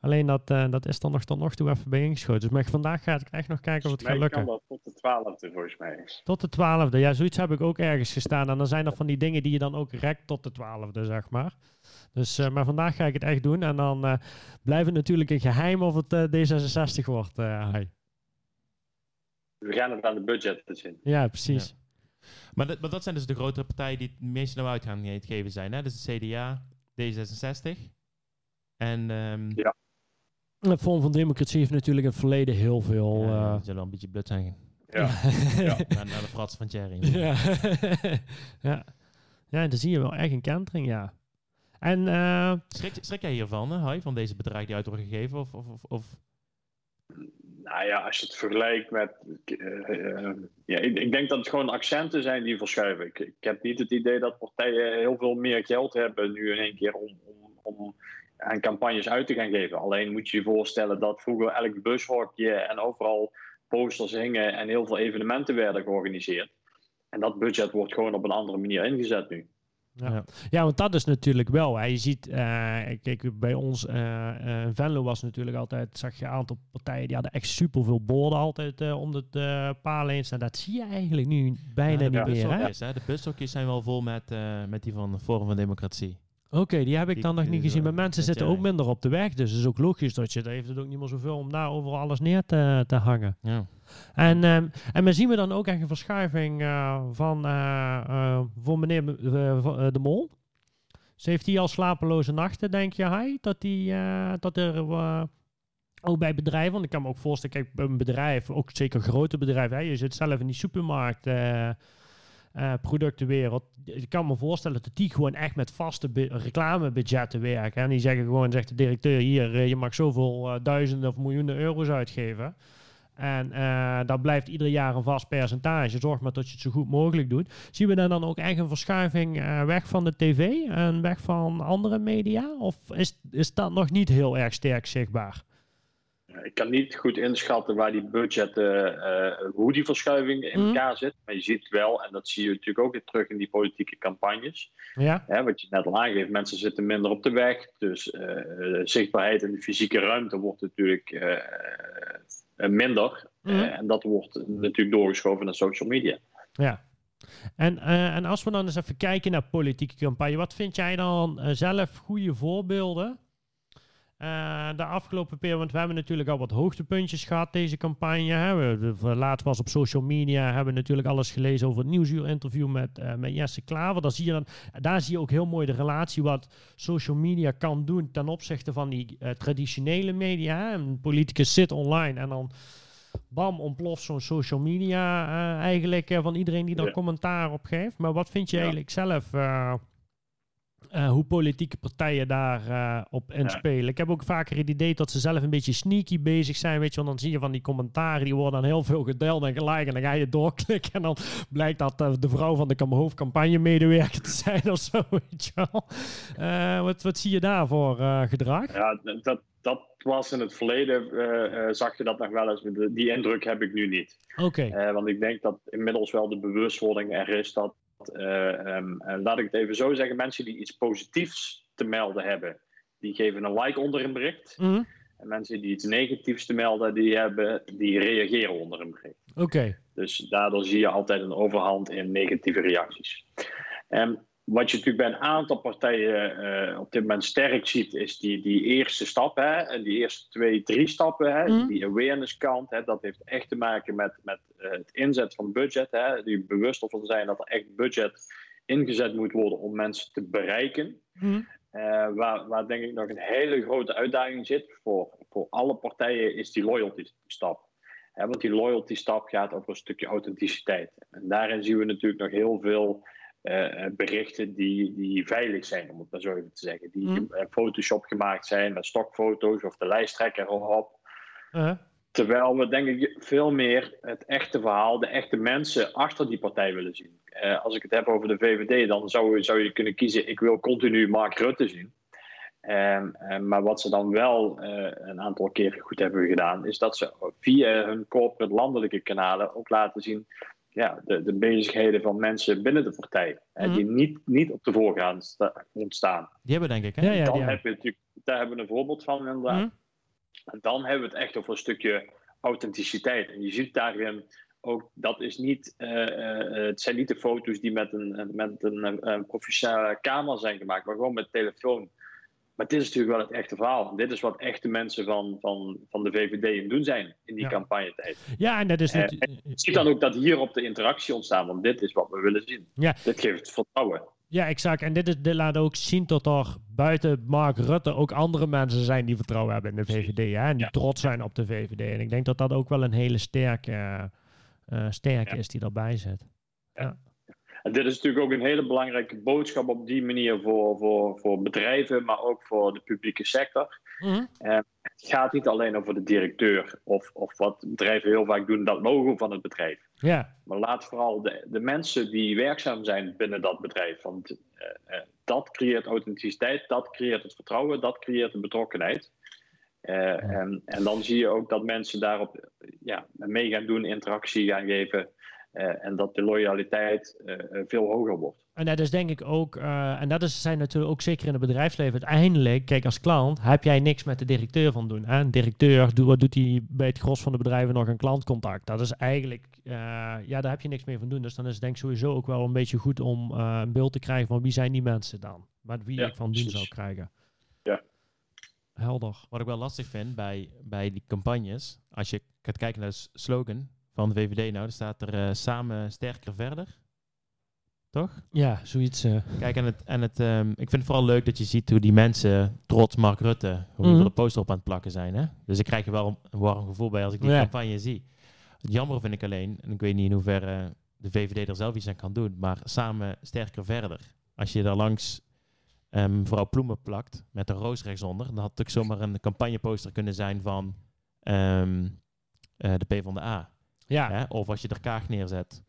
Alleen dat, uh, dat is dan nog tot nog toe even bij ingeschoten. Dus maar vandaag ga ik echt nog kijken of het gaat lukken. kan dat tot de twaalfde volgens mij. Tot de twaalfde, ja, zoiets heb ik ook ergens gestaan. En dan zijn er van die dingen die je dan ook rekt tot de twaalfde, zeg maar. Dus, uh, maar vandaag ga ik het echt doen. En dan uh, blijft het natuurlijk een geheim of het D66 wordt. Hi. We gaan het aan de budget zien. Ja, precies. Ja. Maar, dat, maar dat zijn dus de grotere partijen die het meeste naar uit gaan geven zijn. Hè? Dus de CDA, D66 en... Um, ja. De Vorm van Democratie heeft natuurlijk in het verleden heel veel... Ja, uh, zullen wel een beetje blut zijn. Ja. [LAUGHS] ja. Naar, de frats van Thierry. Ja. [LAUGHS] ja. ja, dan zie je wel echt een kentering, ja. En, uh, schrik, schrik jij hiervan, hè, van deze bedragen die uit worden gegeven? Of, of, of, Nou ja, als je het vergelijkt met. Uh, ja, ik, ik, denk dat het gewoon accenten zijn die verschuiven. Ik, ik, heb niet het idee dat partijen heel veel meer geld hebben nu in één keer om, om, om aan campagnes uit te gaan geven. Alleen moet je je voorstellen dat vroeger elk bushokje en overal posters hingen en heel veel evenementen werden georganiseerd. En dat budget wordt gewoon op een andere manier ingezet nu. Ja. ja, want dat is natuurlijk wel. Hè. Je ziet, uh, kijk, bij ons, uh, uh, Venlo was natuurlijk altijd, zag je een aantal partijen die hadden echt superveel borden altijd om het uh, paal eens. En dat zie je eigenlijk nu bijna ja, niet meer. Hè? Is, hè? De bushokjes zijn wel vol met, met die van Forum van Democratie. Oké, die heb ik dan nog niet gezien. Maar mensen zitten ook minder op de weg. Dus het is ook logisch dat je, daar heeft het ook niet meer zoveel om daar overal alles neer te, te hangen. Ja. En, um, en we zien we dan ook echt een verschuiving uh, van uh, voor meneer De Mol. Ze heeft hij al slapeloze nachten, denk je, hij? Dat, die, dat er ook bij bedrijven, want ik kan me ook voorstellen, kijk, bij een bedrijf, ook zeker grote bedrijven, hè, je zit zelf in die supermarkt uh, productenwereld. Ik kan me voorstellen dat die gewoon echt met vaste reclamebudgetten werken. En die zeggen gewoon, zegt de directeur, hier, uh, je mag zoveel uh, duizenden of miljoenen euro's uitgeven. En dat blijft ieder jaar een vast percentage. Zorg maar dat je het zo goed mogelijk doet. Zien we daar dan ook echt een verschuiving weg van de tv en weg van andere media? Of is, is dat nog niet heel erg sterk zichtbaar? Ik kan niet goed inschatten waar die budgetten, uh, hoe die verschuiving in mhm. elkaar zit. Maar je ziet wel, en dat zie je natuurlijk ook weer terug in die politieke campagnes. Ja. Hè, wat je net al aangeeft, mensen zitten minder op de weg. Dus uh, zichtbaarheid in de fysieke ruimte wordt natuurlijk uh, minder. Mhm. en dat wordt natuurlijk doorgeschoven naar social media. Ja. En, en als we dan eens even kijken naar politieke campagne, wat vind jij dan zelf goede voorbeelden uh, de afgelopen periode, want we hebben natuurlijk al wat hoogtepuntjes gehad, deze campagne. Hè. We, we, laatst was op social media, hebben we natuurlijk alles gelezen over het nieuwsuur-interview met, uh, met Jesse Klaver. Daar zie, je dan, daar zie je ook heel mooi de relatie wat social media kan doen ten opzichte van die uh, traditionele media. Een politicus zit online en dan bam, ontploft zo'n social media eigenlijk van iedereen die daar ja. commentaar op geeft. Maar wat vind je ja. eigenlijk zelf uh, hoe politieke partijen daar uh, op inspelen. Ja. Ik heb ook vaker het idee dat ze zelf een beetje sneaky bezig zijn. Weet je, want dan zie je van die commentaren, die worden dan heel veel gedeeld en gelijk. En dan ga je doorklikken en dan blijkt dat uh, de vrouw van de hoofdcampagne-medewerker te zijn of zo. [LAUGHS] Weet je wel. wat, wat zie je daar voor gedrag? Ja, dat, dat was in het verleden, zag je dat nog wel eens. Die indruk heb ik nu niet. Oké. want ik denk dat inmiddels wel de bewustwording er is dat um, laat ik het even zo zeggen, mensen die iets positiefs te melden hebben, die geven een like onder een bericht. Mm. En mensen die iets negatiefs te melden die hebben, die reageren onder een bericht. Oké. Dus daardoor zie je altijd een overhand in negatieve reacties. Um, wat je natuurlijk bij een aantal partijen uh, op dit moment sterk ziet, is die, die eerste stap. Hè, en die eerste twee, drie stappen. Hè, mm. Die awareness kant. Hè, dat heeft echt te maken met, met uh, het inzet van budget. Hè, die bewust van zijn dat er echt budget ingezet moet worden om mensen te bereiken. Mm. Uh, waar, waar denk ik nog een hele grote uitdaging zit voor, voor alle partijen, is die loyalty stap. Hè, want die loyalty stap gaat over een stukje authenticiteit. En daarin zien we natuurlijk nog heel veel uh, berichten die, die veilig zijn, om het maar zo even te zeggen. Die mm. Photoshop gemaakt zijn met stokfoto's of de lijsttrekker erop. Uh. Terwijl we denk ik veel meer het echte verhaal, de echte mensen achter die partij willen zien. Uh, als ik het heb over de VVD, dan zou, zou je kunnen kiezen, ik wil continu Mark Rutte zien. Um, um, maar wat ze dan wel uh, een aantal keer goed hebben gedaan, is dat ze via hun corporate landelijke kanalen ook laten zien ja, de, de bezigheden van mensen binnen de partij. Mm. Die niet, niet op de voorgrond ontstaan. Die hebben denk ik, hè? Ja, ja, dan. Heb je natuurlijk, daar hebben we een voorbeeld van inderdaad. Mm. En dan hebben we het echt over een stukje authenticiteit. En je ziet daarin ook, dat is niet, uh, uh, het zijn niet de foto's die met een, met een, een professionele camera zijn gemaakt, maar gewoon met telefoon. Maar dit is natuurlijk wel het echte verhaal. Dit is wat echte mensen van, van, van de VVD in doen zijn in die Ja. campagnetijd. Ja, en dat is Eh, natuurlijk... Je ziet dan ook dat hier op de interactie ontstaan, want dit is wat we willen zien. Ja. Dit geeft vertrouwen. Ja, exact. En dit, is, dit laat ook zien dat er buiten Mark Rutte ook andere mensen zijn die vertrouwen hebben in de. VVD. Hè? En die Ja. trots zijn op de VVD. En ik denk dat dat ook wel een hele sterke, eh, sterke Ja. is die daarbij zit. En dit is natuurlijk ook een hele belangrijke boodschap op die manier voor, voor, voor bedrijven, maar ook voor de publieke sector. Mhm. het gaat niet alleen over de directeur of, of wat bedrijven heel vaak doen, dat logo van het bedrijf. Ja, Maar laat vooral de, de mensen die werkzaam zijn binnen dat bedrijf. Want eh, eh, dat creëert authenticiteit, dat creëert het vertrouwen, dat creëert de betrokkenheid. Eh, en, en dan zie je ook dat mensen daarop ja, mee gaan doen, interactie gaan geven. Eh, en dat de loyaliteit eh, eh, veel hoger wordt. En dat is denk ik ook, eh, en dat is, zijn natuurlijk ook zeker in het bedrijfsleven. Uiteindelijk, kijk, als klant heb jij niks met de directeur van doen. Hè? Een directeur, doe, wat doet hij bij het gros van de bedrijven nog een klantcontact? Dat is eigenlijk, eh, ja, daar heb je niks mee van doen. Dus dan is het denk ik sowieso ook wel een beetje goed om eh, een beeld te krijgen van wie zijn die mensen dan? Met wie Ja, ik van doen zou krijgen. Ja. Helder. Wat ik wel lastig vind bij, bij die campagnes, als je gaat kijken naar de slogan van de VVD nou, dan staat er eh, samen sterker verder. Toch? Ja, zoiets. eh. Kijk, en, het, en het, ehm, ik vind het vooral leuk dat je ziet hoe die mensen trots Mark Rutte, hoe die Mhm. de poster op aan het plakken zijn. Hè? Dus ik krijg er wel een warm gevoel bij als ik die Ja. campagne zie. Het jammer vind ik alleen, en ik weet niet in hoeverre de VVD er zelf iets aan kan doen, maar samen sterker verder. Als je daar langs ehm, mevrouw Ploemen plakt met een roos rechtsonder, dan had het ook zomaar een campagneposter kunnen zijn van ehm eh de PvdA. Ja. Hè? Of als je er Kaag neerzet.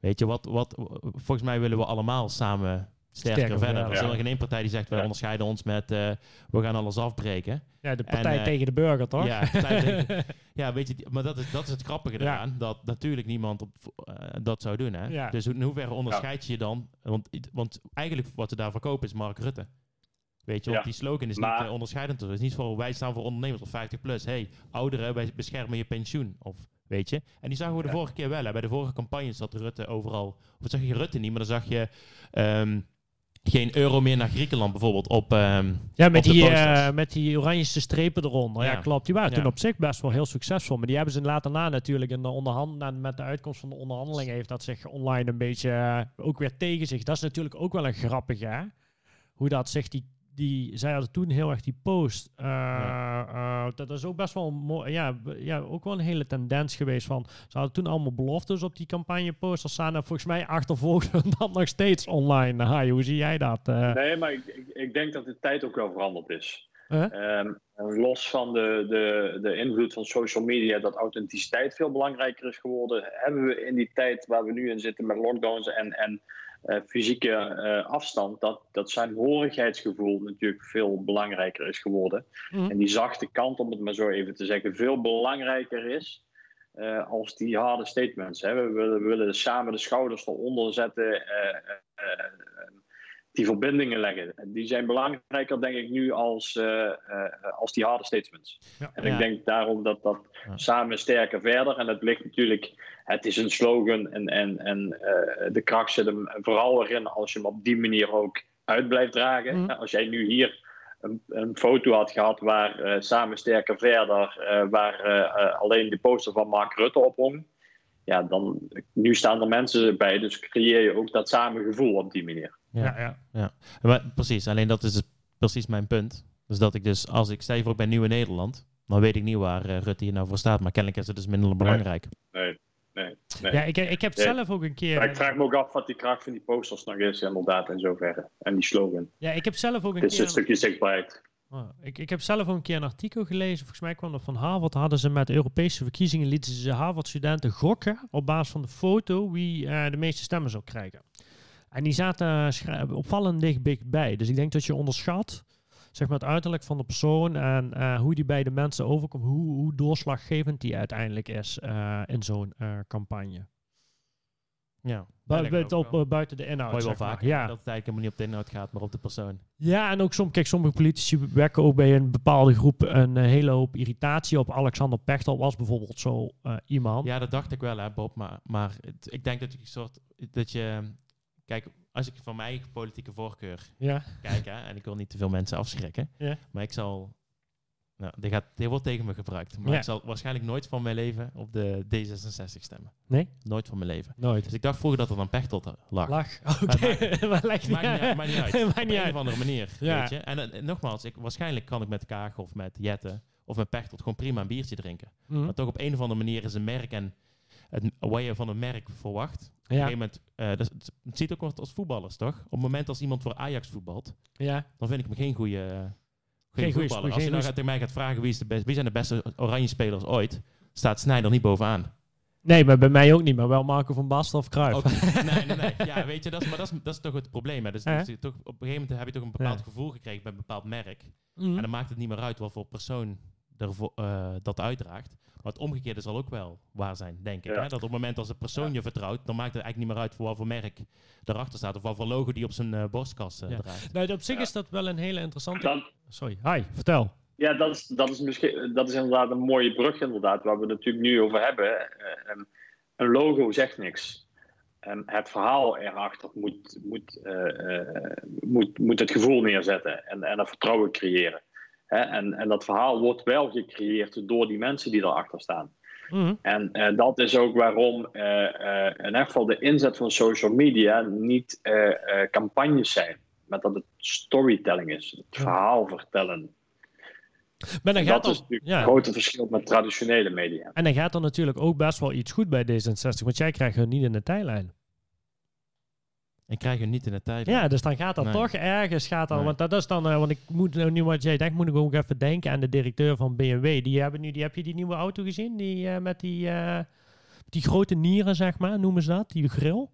Weet je, wat, wat, volgens mij willen we allemaal samen sterker, Sterker verder. Er is ja. er geen één partij die zegt, wij Ja. onderscheiden ons met, eh, we gaan alles afbreken. ja, de partij eh, tegen de burger, toch? Ja, tegen- [LAUGHS] Ja, weet je, maar dat is, dat is het grappige Ja. eraan, dat natuurlijk niemand op, eh, dat zou doen. Hè? Ja. Dus hoe- in hoeverre onderscheid je je dan? Want, want eigenlijk wat ze daar verkopen is Mark Rutte. Weet je, want die slogan is Maar- niet onderscheidend. Het is niet voor wij staan voor ondernemers of 50 plus. Hey, ouderen, wij beschermen je pensioen. Of weet je. En die zagen we de Ja. vorige keer wel. Hè. Bij de vorige campagnes zat Rutte overal. Of zag je Rutte niet, maar dan zag je ehm, geen euro meer naar Griekenland bijvoorbeeld op. ehm, Ja, met op die, eh, met die oranje strepen eronder. Ja, Ja. klopt. Die waren Ja. toen op zich best wel heel succesvol. Maar die hebben ze later na natuurlijk in de onderhand, na- met de uitkomst van de onderhandelingen heeft dat zich online een beetje eh, ook weer tegen zich. Dat is natuurlijk ook wel een grappige, hè? Hoe dat zich die, die zij hadden toen heel erg die post. eh, eh, dat is ook best wel een mooi, ja, ja, ook wel een hele tendens geweest van. Ze hadden toen allemaal beloftes op die campagneposters staan. En volgens mij achtervolgden [LAUGHS] dat nog steeds online. Hai, hoe zie jij dat? eh? Nee, maar ik, ik, ik denk dat de tijd ook wel veranderd is. Huh? Ehm, los van de, de, de invloed van social media, dat authenticiteit veel belangrijker is geworden, hebben we in die tijd waar we nu in zitten met lockdowns en, en eh, fysieke eh, afstand, dat, dat saamhorigheidsgevoel natuurlijk veel belangrijker is geworden. Mhm. En die zachte kant, om het maar zo even te zeggen, veel belangrijker is eh, als die harde statements. Hè. We, willen, we willen samen de schouders eronder zetten. Die verbindingen leggen. Die zijn belangrijker, denk ik, nu als, eh, eh, als die harde statements. Ja. En Ja. ik denk daarom dat dat Ja. samen sterker verder. En het ligt natuurlijk, het is een slogan. En, en, en eh, de kracht zit hem vooral erin als je hem op die manier ook uit blijft dragen. Mhm. Als jij nu hier een, een foto had gehad waar eh, samen sterker verder, eh, waar alleen de poster van Mark Rutte op hong. Ja, dan, nu staan er mensen bij, dus creëer je ook dat samen gevoel op die manier. ja, ja. Maar, precies, alleen dat is dus precies mijn punt. Dus dat ik dus, als ik stel je voor ik ben nieuw in Nederland, dan weet ik niet waar eh, Rutte hier nou voor staat. Maar kennelijk is het dus minder belangrijk. Nee, nee, nee. Ja, ik, ik heb Nee. zelf ook een keer. Maar ik vraag me ook af wat die kracht van die posters nog is, inderdaad, in zoverre. En die slogan. Ja, ik heb zelf ook een Het is een keer. stukje zichtbaarheid. Ik, ik heb zelf een keer een artikel gelezen. Volgens mij kwam dat van Harvard. Hadden ze met Europese verkiezingen lieten ze Harvard-studenten gokken op basis van de foto wie eh, de meeste stemmen zou krijgen. En die zaten schra- opvallend dicht bij. Dus ik denk dat je onderschat zeg maar, het uiterlijk van de persoon en eh, hoe die bij de mensen overkomt, hoe, hoe doorslaggevend die uiteindelijk is eh, in zo'n eh, campagne. Ja, Bu- op, wel. eh, buiten de inhoud. Hoor je wel vaak, Ja. dat het eigenlijk helemaal niet op de inhoud gaat, maar op de persoon. Ja, en ook soms, kijk, sommige politici wekken ook bij een bepaalde groep een eh, hele hoop irritatie op. Alexander Pechtel was bijvoorbeeld zo eh, iemand. Ja, dat dacht ik wel, hè, Bob. Maar, maar het- ik denk dat je een soort. Dat je. Kijk, als ik van mijn eigen politieke voorkeur Ja. kijk, hè, en ik wil niet te veel mensen afschrikken, Ja. maar ik zal. Nou, dit, gaat, dit wordt tegen me gebruikt. Maar Ja. ik zal waarschijnlijk nooit van mijn leven op de D66 stemmen. Nee? Nooit van mijn leven. Nooit. Dus ik dacht vroeger dat er dan Pechtel te- lag. Lach. [LAUGHS] Oké, [LAUGHS] maar leg Maakt niet, uit- maakt niet uit. [LAUGHS] Maakt Op een of andere manier. Ja. Weet je? En, eh, nogmaals, ik, waarschijnlijk kan ik met Kaag of met Jette of met Pechtold gewoon prima een biertje drinken. Mhm. Maar toch op een of andere manier is een merk en het, wat je van een merk verwacht. Op een gegeven moment, eh, dat, het ziet ook wat als voetballers, toch? Op het moment als iemand voor Ajax voetbalt, ja. dan vind ik hem geen goede, geen voetballer. Als je nou tegen mij gaat vragen wie, is de best, wie zijn de beste oranje spelers ooit, staat Sneijder niet bovenaan. Nee, maar bij mij ook niet, maar wel Marco van Basten of Cruijff. [LAUGHS] Nee, nee, nee. Ja, weet je, dat is, maar dat is, dat is toch het probleem. Hè? Dus, dus toch, op een gegeven moment heb je toch een bepaald Ja. gevoel gekregen bij een bepaald merk. Mhm. En dan maakt het niet meer uit wat voor persoon eh, dat uitdraagt. Maar het omgekeerde zal ook wel waar zijn, denk ik. Ja. Hè? Dat op het moment als een persoon je vertrouwt, dan maakt het eigenlijk niet meer uit voor wat voor merk erachter staat. Of wat voor logo die op zijn eh, borstkas eh, Ja. draagt. Nou, op zich Ja. is dat wel een hele interessante... Dan, Sorry, hi, vertel. Ja, dat is, dat, is misschien, dat is inderdaad een mooie brug, inderdaad, waar we het natuurlijk nu over hebben. Eh, ehm, een logo zegt niks. En het verhaal erachter moet, moet, eh, eh, moet, moet het gevoel neerzetten en, en een vertrouwen creëren. Hè, en, en dat verhaal wordt wel gecreëerd door die mensen die erachter staan. Mhm. En eh, dat is ook waarom eh, eh, in ieder geval de inzet van social media niet campagnes zijn. Maar dat het storytelling is. Het Ja. verhaal vertellen. Maar dan dat gaat is er, natuurlijk ja. het grote verschil met traditionele media. En dan gaat er natuurlijk ook best wel iets goed bij D66, want jij krijgt hun niet in de tijdlijn. En krijg je niet in de tijd. Ja, dus dan gaat dat Nee. toch ergens, gaat dan, Nee. want dat is dan, eh, want ik moet nou, nu wat jij denkt, moet ik ook even denken aan de directeur van BMW. Die hebben nu, die, heb je die nieuwe auto gezien? Die eh, met die, eh, die grote nieren, zeg maar, noemen ze dat, die grill?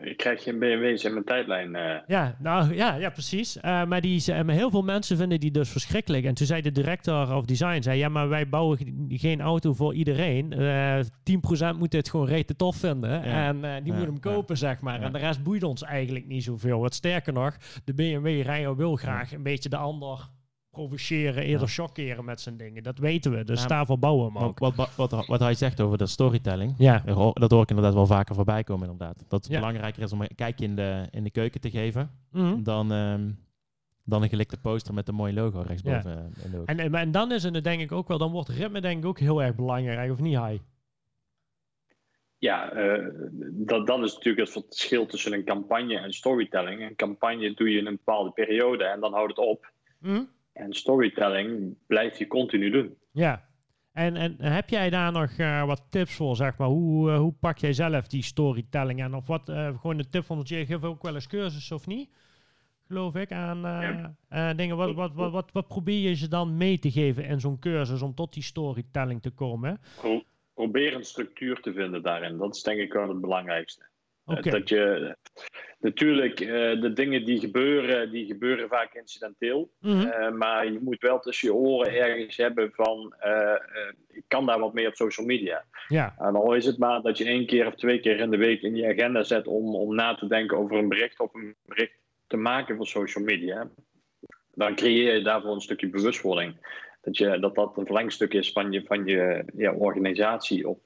Ik krijg geen BMW's in mijn tijdlijn. eh. Ja, nou ja, ja precies. Eh, maar die, ze- maar heel veel mensen vinden die dus verschrikkelijk. En toen zei de director of design, zei, ja, maar wij bouwen ge- geen auto voor iedereen. Eh 10% moet dit gewoon rete tof vinden. Ja. En eh, die Ja, moet hem ja. kopen, zeg maar. Ja. En de rest boeit ons eigenlijk niet zoveel. Wat sterker nog, de BMW-rijder wil graag een beetje de ander provoceren, eerder Ja. chockeren met zijn dingen. Dat weten we, dus Ja, daarvoor bouwen we hem Maar ook. wat, wat, wat, wat hij zegt over de storytelling, Ja, dat hoor- ik inderdaad wel vaker voorbij komen inderdaad. Dat het Ja. belangrijker is om een kijkje in de, in de keuken te geven, Mhm. dan, ehm, dan een gelikte poster met een mooi logo rechtsboven eh, in de hoek. en, en, en dan is het denk ik ook wel, dan wordt ritme denk ik ook heel erg belangrijk, of niet, Hai? Ja, eh, dat, dat is natuurlijk het verschil tussen een campagne en storytelling. Een campagne doe je in een bepaalde periode en dan houdt het op. Mhm. En storytelling blijf je continu doen. Ja. En, en heb jij daar nog eh, wat tips voor, zeg maar? Hoe, eh, hoe pak jij zelf die storytelling aan? Of wat, eh, gewoon een tip van, want je geeft ook wel eens cursussen of niet? Geloof ik, aan Ja. dingen. Wat, wat, wat, wat, wat probeer je ze dan mee te geven in zo'n cursus om tot die storytelling te komen? Pro- probeer een structuur te vinden daarin. Dat is denk ik wel het belangrijkste. Eh. Dat je, natuurlijk, eh, de dingen die gebeuren, die gebeuren vaak incidenteel. Mhm. Eh, maar je moet wel tussen je oren ergens hebben van, ik kan daar wat mee op social media. Ja, En al is het maar dat je één keer of twee keer in de week in je agenda zet om, om na te denken over een bericht of een bericht te maken voor social media. Dan creëer je daarvoor een stukje bewustwording. Dat je, dat, dat een verlengstuk is van je, van je ja, organisatie of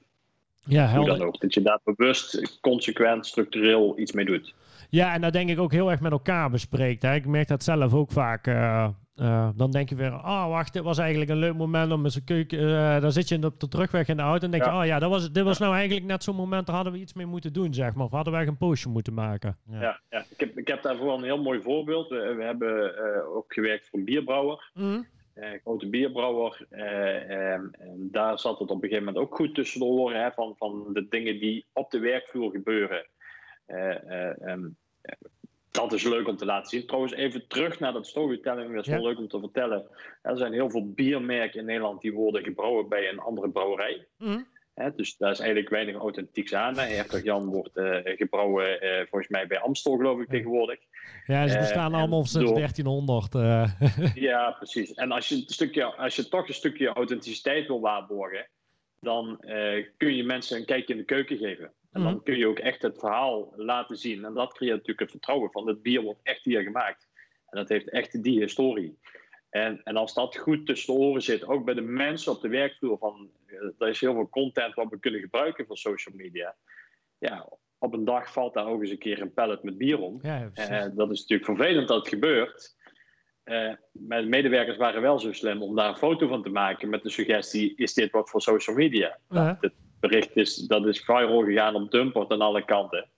ja hoe helder. dan ook. Dat je daar bewust, consequent, structureel iets mee doet. Ja, en dat denk ik ook heel erg met elkaar bespreekt. Hè. Ik merk dat zelf ook vaak. eh, eh, dan denk je weer, ah wacht, dit was eigenlijk een leuk moment om met zijn keuken... eh dan zit je op de terugweg in de auto en denk je, Ja. oh ja, dat was, dit was nou eigenlijk net zo'n moment, daar hadden we iets mee moeten doen, zeg maar. Of hadden wij een postje moeten maken. Ja. Ja, ja. Ik, heb, ik heb daarvoor een heel mooi voorbeeld. We, we hebben eh, ook gewerkt voor een bierbrouwer. Mhm. Eh, grote bierbrouwer. eh, ehm, en daar zat het op een gegeven moment ook goed tussen de oren hè, van, van de dingen die op de werkvloer gebeuren. Eh, eh, ehm, eh, dat is leuk om te laten zien. Trouwens, even terug naar dat storytelling. Dat is Ja. wel leuk om te vertellen. Er zijn heel veel biermerken in Nederland die worden gebrouwen bij een andere brouwerij. Mhm. Hè, dus daar is eigenlijk weinig authentieks aan. Hertog Jan wordt eh, gebrouwen eh, volgens mij bij Amstel, geloof ik, tegenwoordig. Ja, ze Eh, bestaan en allemaal sinds door- 1300. eh. [LAUGHS] Ja, precies. En als je, een stukje, als je toch een stukje authenticiteit wil waarborgen, dan eh, kun je mensen een kijkje in de keuken geven. En dan Mhm. kun je ook echt het verhaal laten zien. En dat creëert natuurlijk het vertrouwen van het bier wordt echt hier gemaakt. En dat heeft echt die historie. En, en als dat goed tussen de oren zit, ook bij de mensen op de werkvloer, van, eh, er is heel veel content wat we kunnen gebruiken voor social media. Ja, op een dag valt daar ook eens een keer een pallet met bier om. ja. Eh, dat is natuurlijk vervelend dat het gebeurt. Eh, maar de medewerkers waren wel zo slim om daar een foto van te maken met de suggestie: is dit wat voor social media? Nou, dit bericht is, dat is viral gegaan op Dumpert aan alle kanten.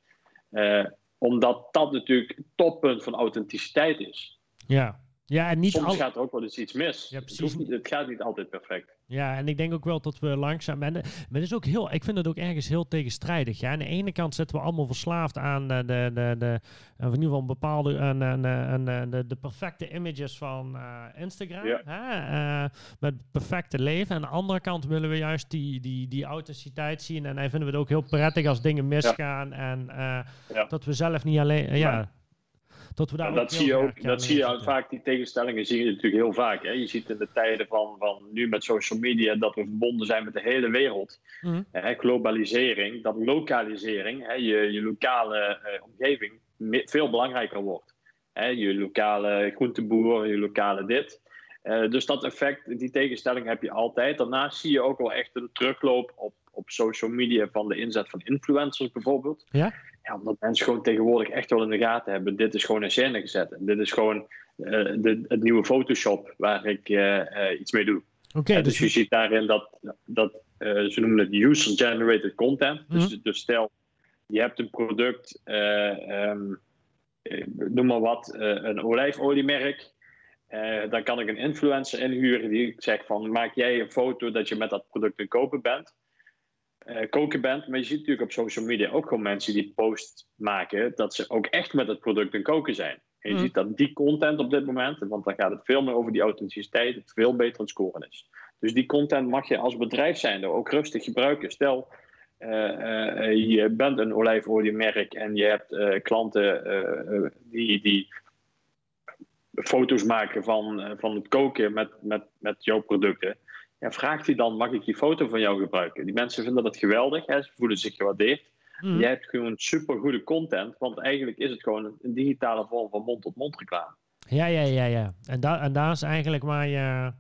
Eh, omdat dat natuurlijk het toppunt van authenticiteit is. ja. Ja, en niet Soms al... gaat er ook wel eens iets mis. Ja, het, precies. niet- het gaat niet altijd perfect. Ja, en ik denk ook wel dat we langzaam. En, maar het is ook heel, ik vind het ook ergens heel tegenstrijdig. Ja, aan de ene kant zetten we allemaal verslaafd aan de, de, de, de in ieder geval een bepaalde en, de, de perfecte images van uh, Instagram. Ja. Hè? Uh, met perfecte leven. En aan de andere kant willen we juist die, die, die authenticiteit zien. En dan vinden we het ook heel prettig als dingen misgaan. En uh, ja. dat we zelf niet alleen. ja, dat we daar dat zie je ook, dat zie je vaak, die tegenstellingen zie je natuurlijk heel vaak. Hè? Je ziet in de tijden van, van nu met social media dat we verbonden zijn met de hele wereld. Mm. Hè? Globalisering, dat lokalisering, hè? Je, je lokale uh, omgeving veel belangrijker wordt. Hè? Je lokale groenteboer, je lokale dit. Uh, dus dat effect, die tegenstelling heb je altijd. Daarnaast zie je ook wel echt een terugloop op, op social media van de inzet van influencers bijvoorbeeld. Ja? Ja, omdat mensen gewoon tegenwoordig echt wel in de gaten hebben. Dit is gewoon een scène gezet. En dit is gewoon uh, de, het nieuwe Photoshop waar ik uh, uh, iets mee doe. Oké. dus, dus je ziet daarin dat, dat ze noemen het user-generated content. Mm -hmm. dus, dus stel, je hebt een product, um, noem maar wat, een olijfoliemerk. dan kan ik een influencer inhuren die zegt van maak jij een foto dat je met dat product aan kopen bent uh, koken bent. Maar je ziet natuurlijk op social media ook gewoon mensen die post maken dat ze ook echt met het product aan koken zijn. En je mm. ziet dat die content op dit moment, want dan gaat het veel meer over die authenticiteit, het veel beter aan scoren is. Dus die content mag je als bedrijf zijn ook rustig gebruiken. Stel, uh, uh, je bent een olijfoliemerk en je hebt klanten die, die foto's maken van, van het koken met, met, met jouw producten ja, vraagt hij dan, mag ik die foto van jou gebruiken? Die mensen vinden dat geweldig, hè? ze voelen zich gewaardeerd. Mm. Jij hebt gewoon supergoede content, want eigenlijk is het gewoon een, digitale vorm van mond-tot-mond reclame. Ja, ja, ja, ja. En, da en daar is eigenlijk waar je,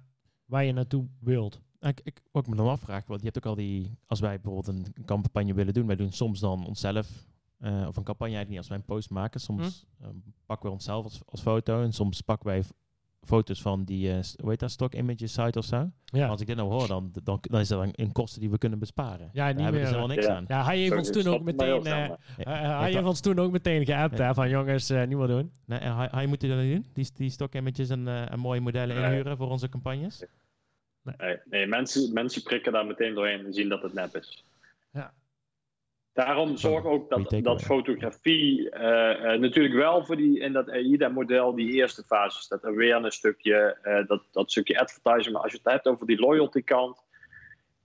waar je naartoe wilt. Ik, ik ook me dan afvragen, want je hebt ook al die, als wij bijvoorbeeld een campagne willen doen, wij doen soms dan onszelf, uh, of een campagne eigenlijk niet als wij een post maken, soms hm? uh, pakken we onszelf als, als foto en soms pakken wij foto's van die, uh, hoe heet dat, stock images site of zo. Ja. als ik dit nou hoor, dan, dan, dan is dat een, kosten die we kunnen besparen. Ja, niet Daar hebben we helemaal niks aan. Ja, hij heeft ons toen ook meteen, uh, hij heeft ons toen ook meteen geappt, hè, van jongens, uh, niet meer doen. Nee, hij, hij moet dat doen, die, die stock images en, en mooie modellen inhuren voor onze campagnes. Nee, nee mensen, mensen prikken daar meteen doorheen en zien dat het nep is. Ja. Daarom zorg ook dat, dat fotografie uh, uh, natuurlijk wel voor die in dat AIDA-model die eerste fase dat awareness stukje, uh, dat, dat stukje advertising. Maar als je het hebt over die loyalty kant,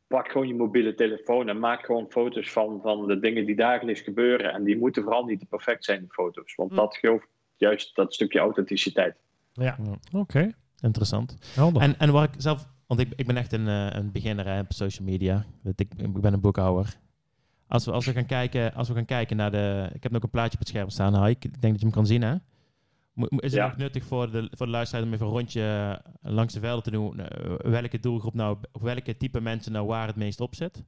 pak gewoon je mobiele telefoon en maak gewoon foto's van, van de dingen die dagelijks gebeuren. En die moeten vooral niet perfect zijn, die foto's. Want mm. dat geeft juist dat stukje authenticiteit. Ja, oké. Interessant. En, en waar ik zelf, want ik, ik ben echt een, een beginner op social media. Ik, ik ben een boekhouder. Als we, als we, gaan, kijken, als we gaan kijken naar de... Ik heb ook een plaatje op het scherm staan, Ik denk dat je hem kan zien, hè? Is het nog nuttig voor de, voor de luisteraar om even een rondje eh, langs de velden te doen? Uh, welke doelgroep nou, of welke type mensen nou waar het meest op zit?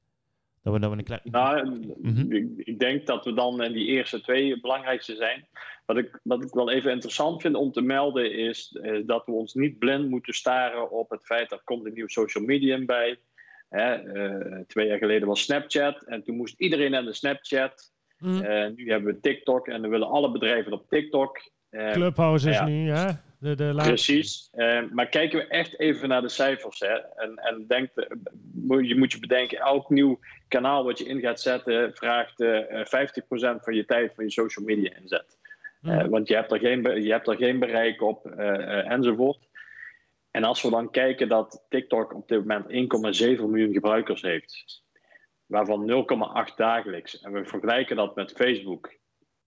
Dat we, dat we een klein... Nou, mm -hmm. ik, ik, denk dat we dan in die eerste twee het belangrijkste zijn. Wat ik, wat ik wel even interessant vind om te melden is dat we ons niet blind moeten staren op het feit dat er komt een nieuw social medium bij Hè, uh, twee jaar geleden was Snapchat en toen moest iedereen naar de Snapchat. Mm. Uh, nu hebben we TikTok en dan willen alle bedrijven op TikTok. Uh, Clubhouse is ja, nu, hè? De, de Precies. maar kijken we echt even naar de cijfers. Hè? En, en denk, je moet je bedenken, elk nieuw kanaal wat je in gaat zetten, vraagt 50% van je tijd van je social media inzet. Mm. want je hebt, er geen, je hebt er geen bereik op enzovoort. En als we dan kijken dat TikTok op dit moment 1,7 miljoen gebruikers heeft, waarvan 0,8 dagelijks, en we vergelijken dat met Facebook,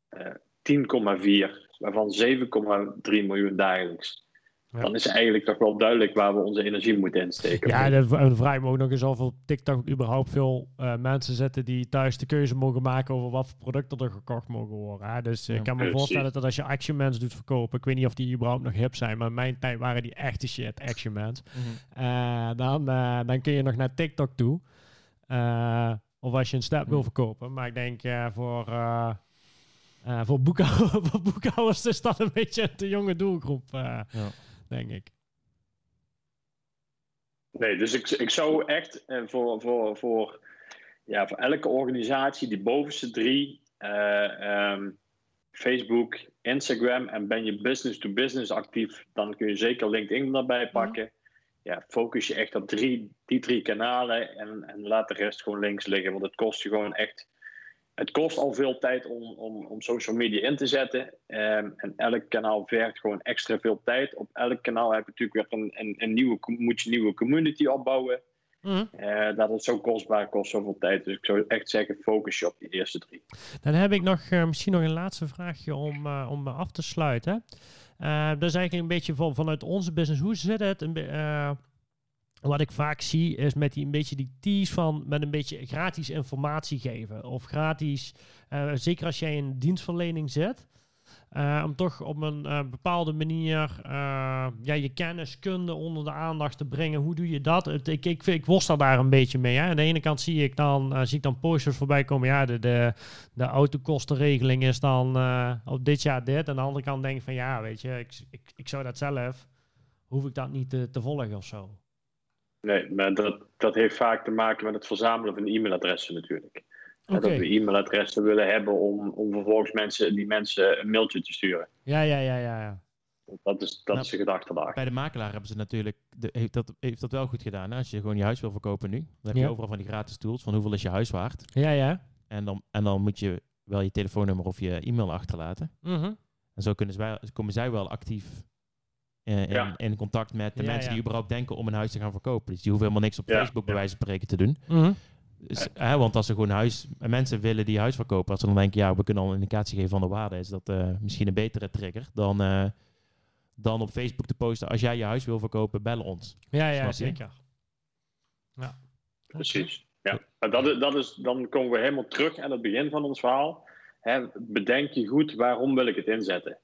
uh, 10,4, waarvan 7,3 miljoen dagelijks. Dan is eigenlijk toch wel duidelijk waar we onze energie moeten insteken. Ja, dan vraag ik me ook nog eens of op TikTok überhaupt veel uh, mensen zitten die thuis de keuze mogen maken over wat voor producten er gekocht mogen worden. Hè? Dus ik kan me voorstellen dat als je Action Mans doet verkopen, ik weet niet of die überhaupt nog hip zijn, maar in mijn tijd waren die echte shit, Action Mans. Mhm. uh, dan, uh, dan kun je nog naar TikTok toe. of als je een step wil mhm. verkopen. Maar ik denk voor... voor, boekhouder, [LAUGHS] voor boekhouders is dat een beetje de jonge doelgroep. Ja denk ik. Nee, dus ik, ik zou echt uh, voor, voor, voor, ja, voor elke organisatie die bovenste drie, uh, um, Facebook, Instagram en ben je business to business actief, dan kun je zeker LinkedIn daarbij mhm. pakken. ja, focus je echt op drie, die drie kanalen en, en laat de rest gewoon links liggen. Want het kost je gewoon echt. Het kost al veel tijd om, om, om social media in te zetten. Ehm, en elk kanaal vergt gewoon extra veel tijd. Op elk kanaal heb je natuurlijk weer een, een, een nieuwe, moet je een nieuwe community opbouwen. Mhm. Eh, dat is zo kostbaar, kost zoveel tijd. Dus ik zou echt zeggen, focus je op die eerste drie. Dan heb ik nog eh, misschien nog een laatste vraagje om, uh, om af te sluiten. Dat is eigenlijk een beetje van, vanuit onze business. Hoe zit het? Een wat ik vaak zie is met die een beetje die tease van met een beetje gratis informatie geven. Of gratis, zeker als jij in dienstverlening zit. Uh, om toch op een uh, bepaalde manier ja, je kenniskunde onder de aandacht te brengen. Hoe doe je dat? Ik, ik, ik worstel daar een beetje mee. Hè. Aan de ene kant zie ik dan, zie ik dan posters voorbij komen. Ja, de, de, de autokostenregeling is dan op dit jaar dit. Aan de andere kant denk ik van ja, weet je, ik, ik, ik zou dat zelf, hoef ik dat niet te, te volgen of zo. Nee, maar dat, dat heeft vaak te maken met het verzamelen van e-mailadressen natuurlijk. Okay. Dat we e-mailadressen willen hebben om, om vervolgens mensen, die mensen een mailtje te sturen. Ja, ja, ja, ja. ja. Dat is, dat nou, is de gedachte daar. Bij de makelaar hebben ze natuurlijk, de, heeft, dat, heeft dat wel goed gedaan. Hè? Als je gewoon je huis wil verkopen nu, dan heb je overal van die gratis tools van hoeveel is je huis waard. Ja, ja. En dan, en dan moet je wel je telefoonnummer of je e-mail achterlaten. Mm -hmm. En zo kunnen zij, komen zij wel actief in, ja. in, contact met de ja, mensen die überhaupt denken om een huis te gaan verkopen. Dus die hoeven helemaal niks op Facebook bij wijze van spreken te doen. Mm -hmm. Dus, hè, want als ze gewoon huis, mensen willen die huis verkopen, als ze dan denken, ja, we kunnen al een indicatie geven van de waarde, is dat uh, misschien een betere trigger dan, uh, dan op Facebook te posten. Als jij je huis wil verkopen, bel ons. Ja, ja, zeker. Ja. Precies. Ja. Dat, is, dat is, dan komen we helemaal terug aan het begin van ons verhaal. Hè, bedenk je goed waarom wil ik het inzetten.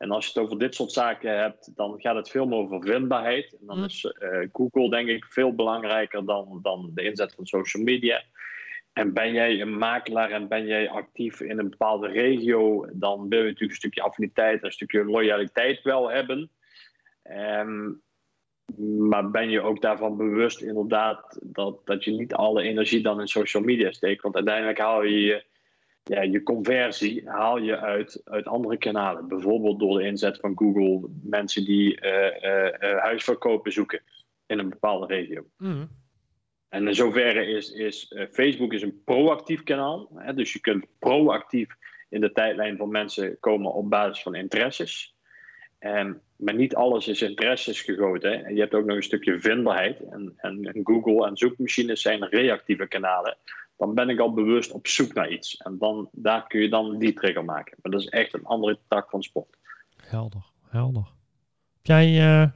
En als je het over dit soort zaken hebt, dan gaat het veel meer over vindbaarheid. En dan mm. is uh, Google denk ik veel belangrijker dan, dan de inzet van social media. En ben jij een makelaar en ben jij actief in een bepaalde regio, dan wil je natuurlijk een stukje affiniteit, een stukje loyaliteit wel hebben. Um, maar ben je ook daarvan bewust inderdaad dat, dat je niet alle energie dan in social media steekt? Want uiteindelijk haal je je ja, je conversie haal je uit, uit andere kanalen. Bijvoorbeeld door de inzet van Google, mensen die uh, uh, huisverkopen zoeken in een bepaalde regio. Mm. En in zoverre is, is Facebook is een proactief kanaal. Hè, dus je kunt proactief in de tijdlijn van mensen komen op basis van interesses. En, maar niet alles is interesses gegoten. Hè. En je hebt ook nog een stukje vindbaarheid. En, en, en Google en zoekmachines zijn reactieve kanalen dan ben ik al bewust op zoek naar iets. En dan, daar kun je dan die trigger maken. Maar dat is echt een andere tak van sport. Helder, helder. Heb jij, uh,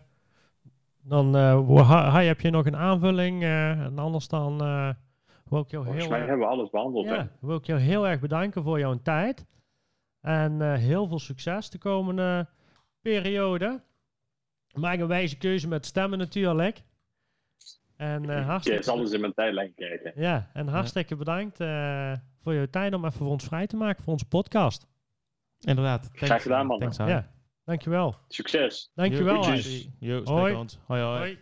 dan uh, heb je nog een aanvulling? Uh, en anders dan wil ik jou Volgens heel mij hebben we alles behandeld. Ja, wil ik jou heel erg bedanken voor jouw tijd. En heel veel succes de komende periode. Maak een wijze keuze met stemmen natuurlijk. En, uh, hartstikke... Je zal eens in mijn tijdlijn kijken. Ja, en hartstikke bedankt uh, voor je tijd om even voor ons vrij te maken voor onze podcast. Inderdaad. Graag gedaan, man. Thanks, ja, dankjewel. Succes. Dankjewel. Jo, hoi. hoi. hoi. hoi.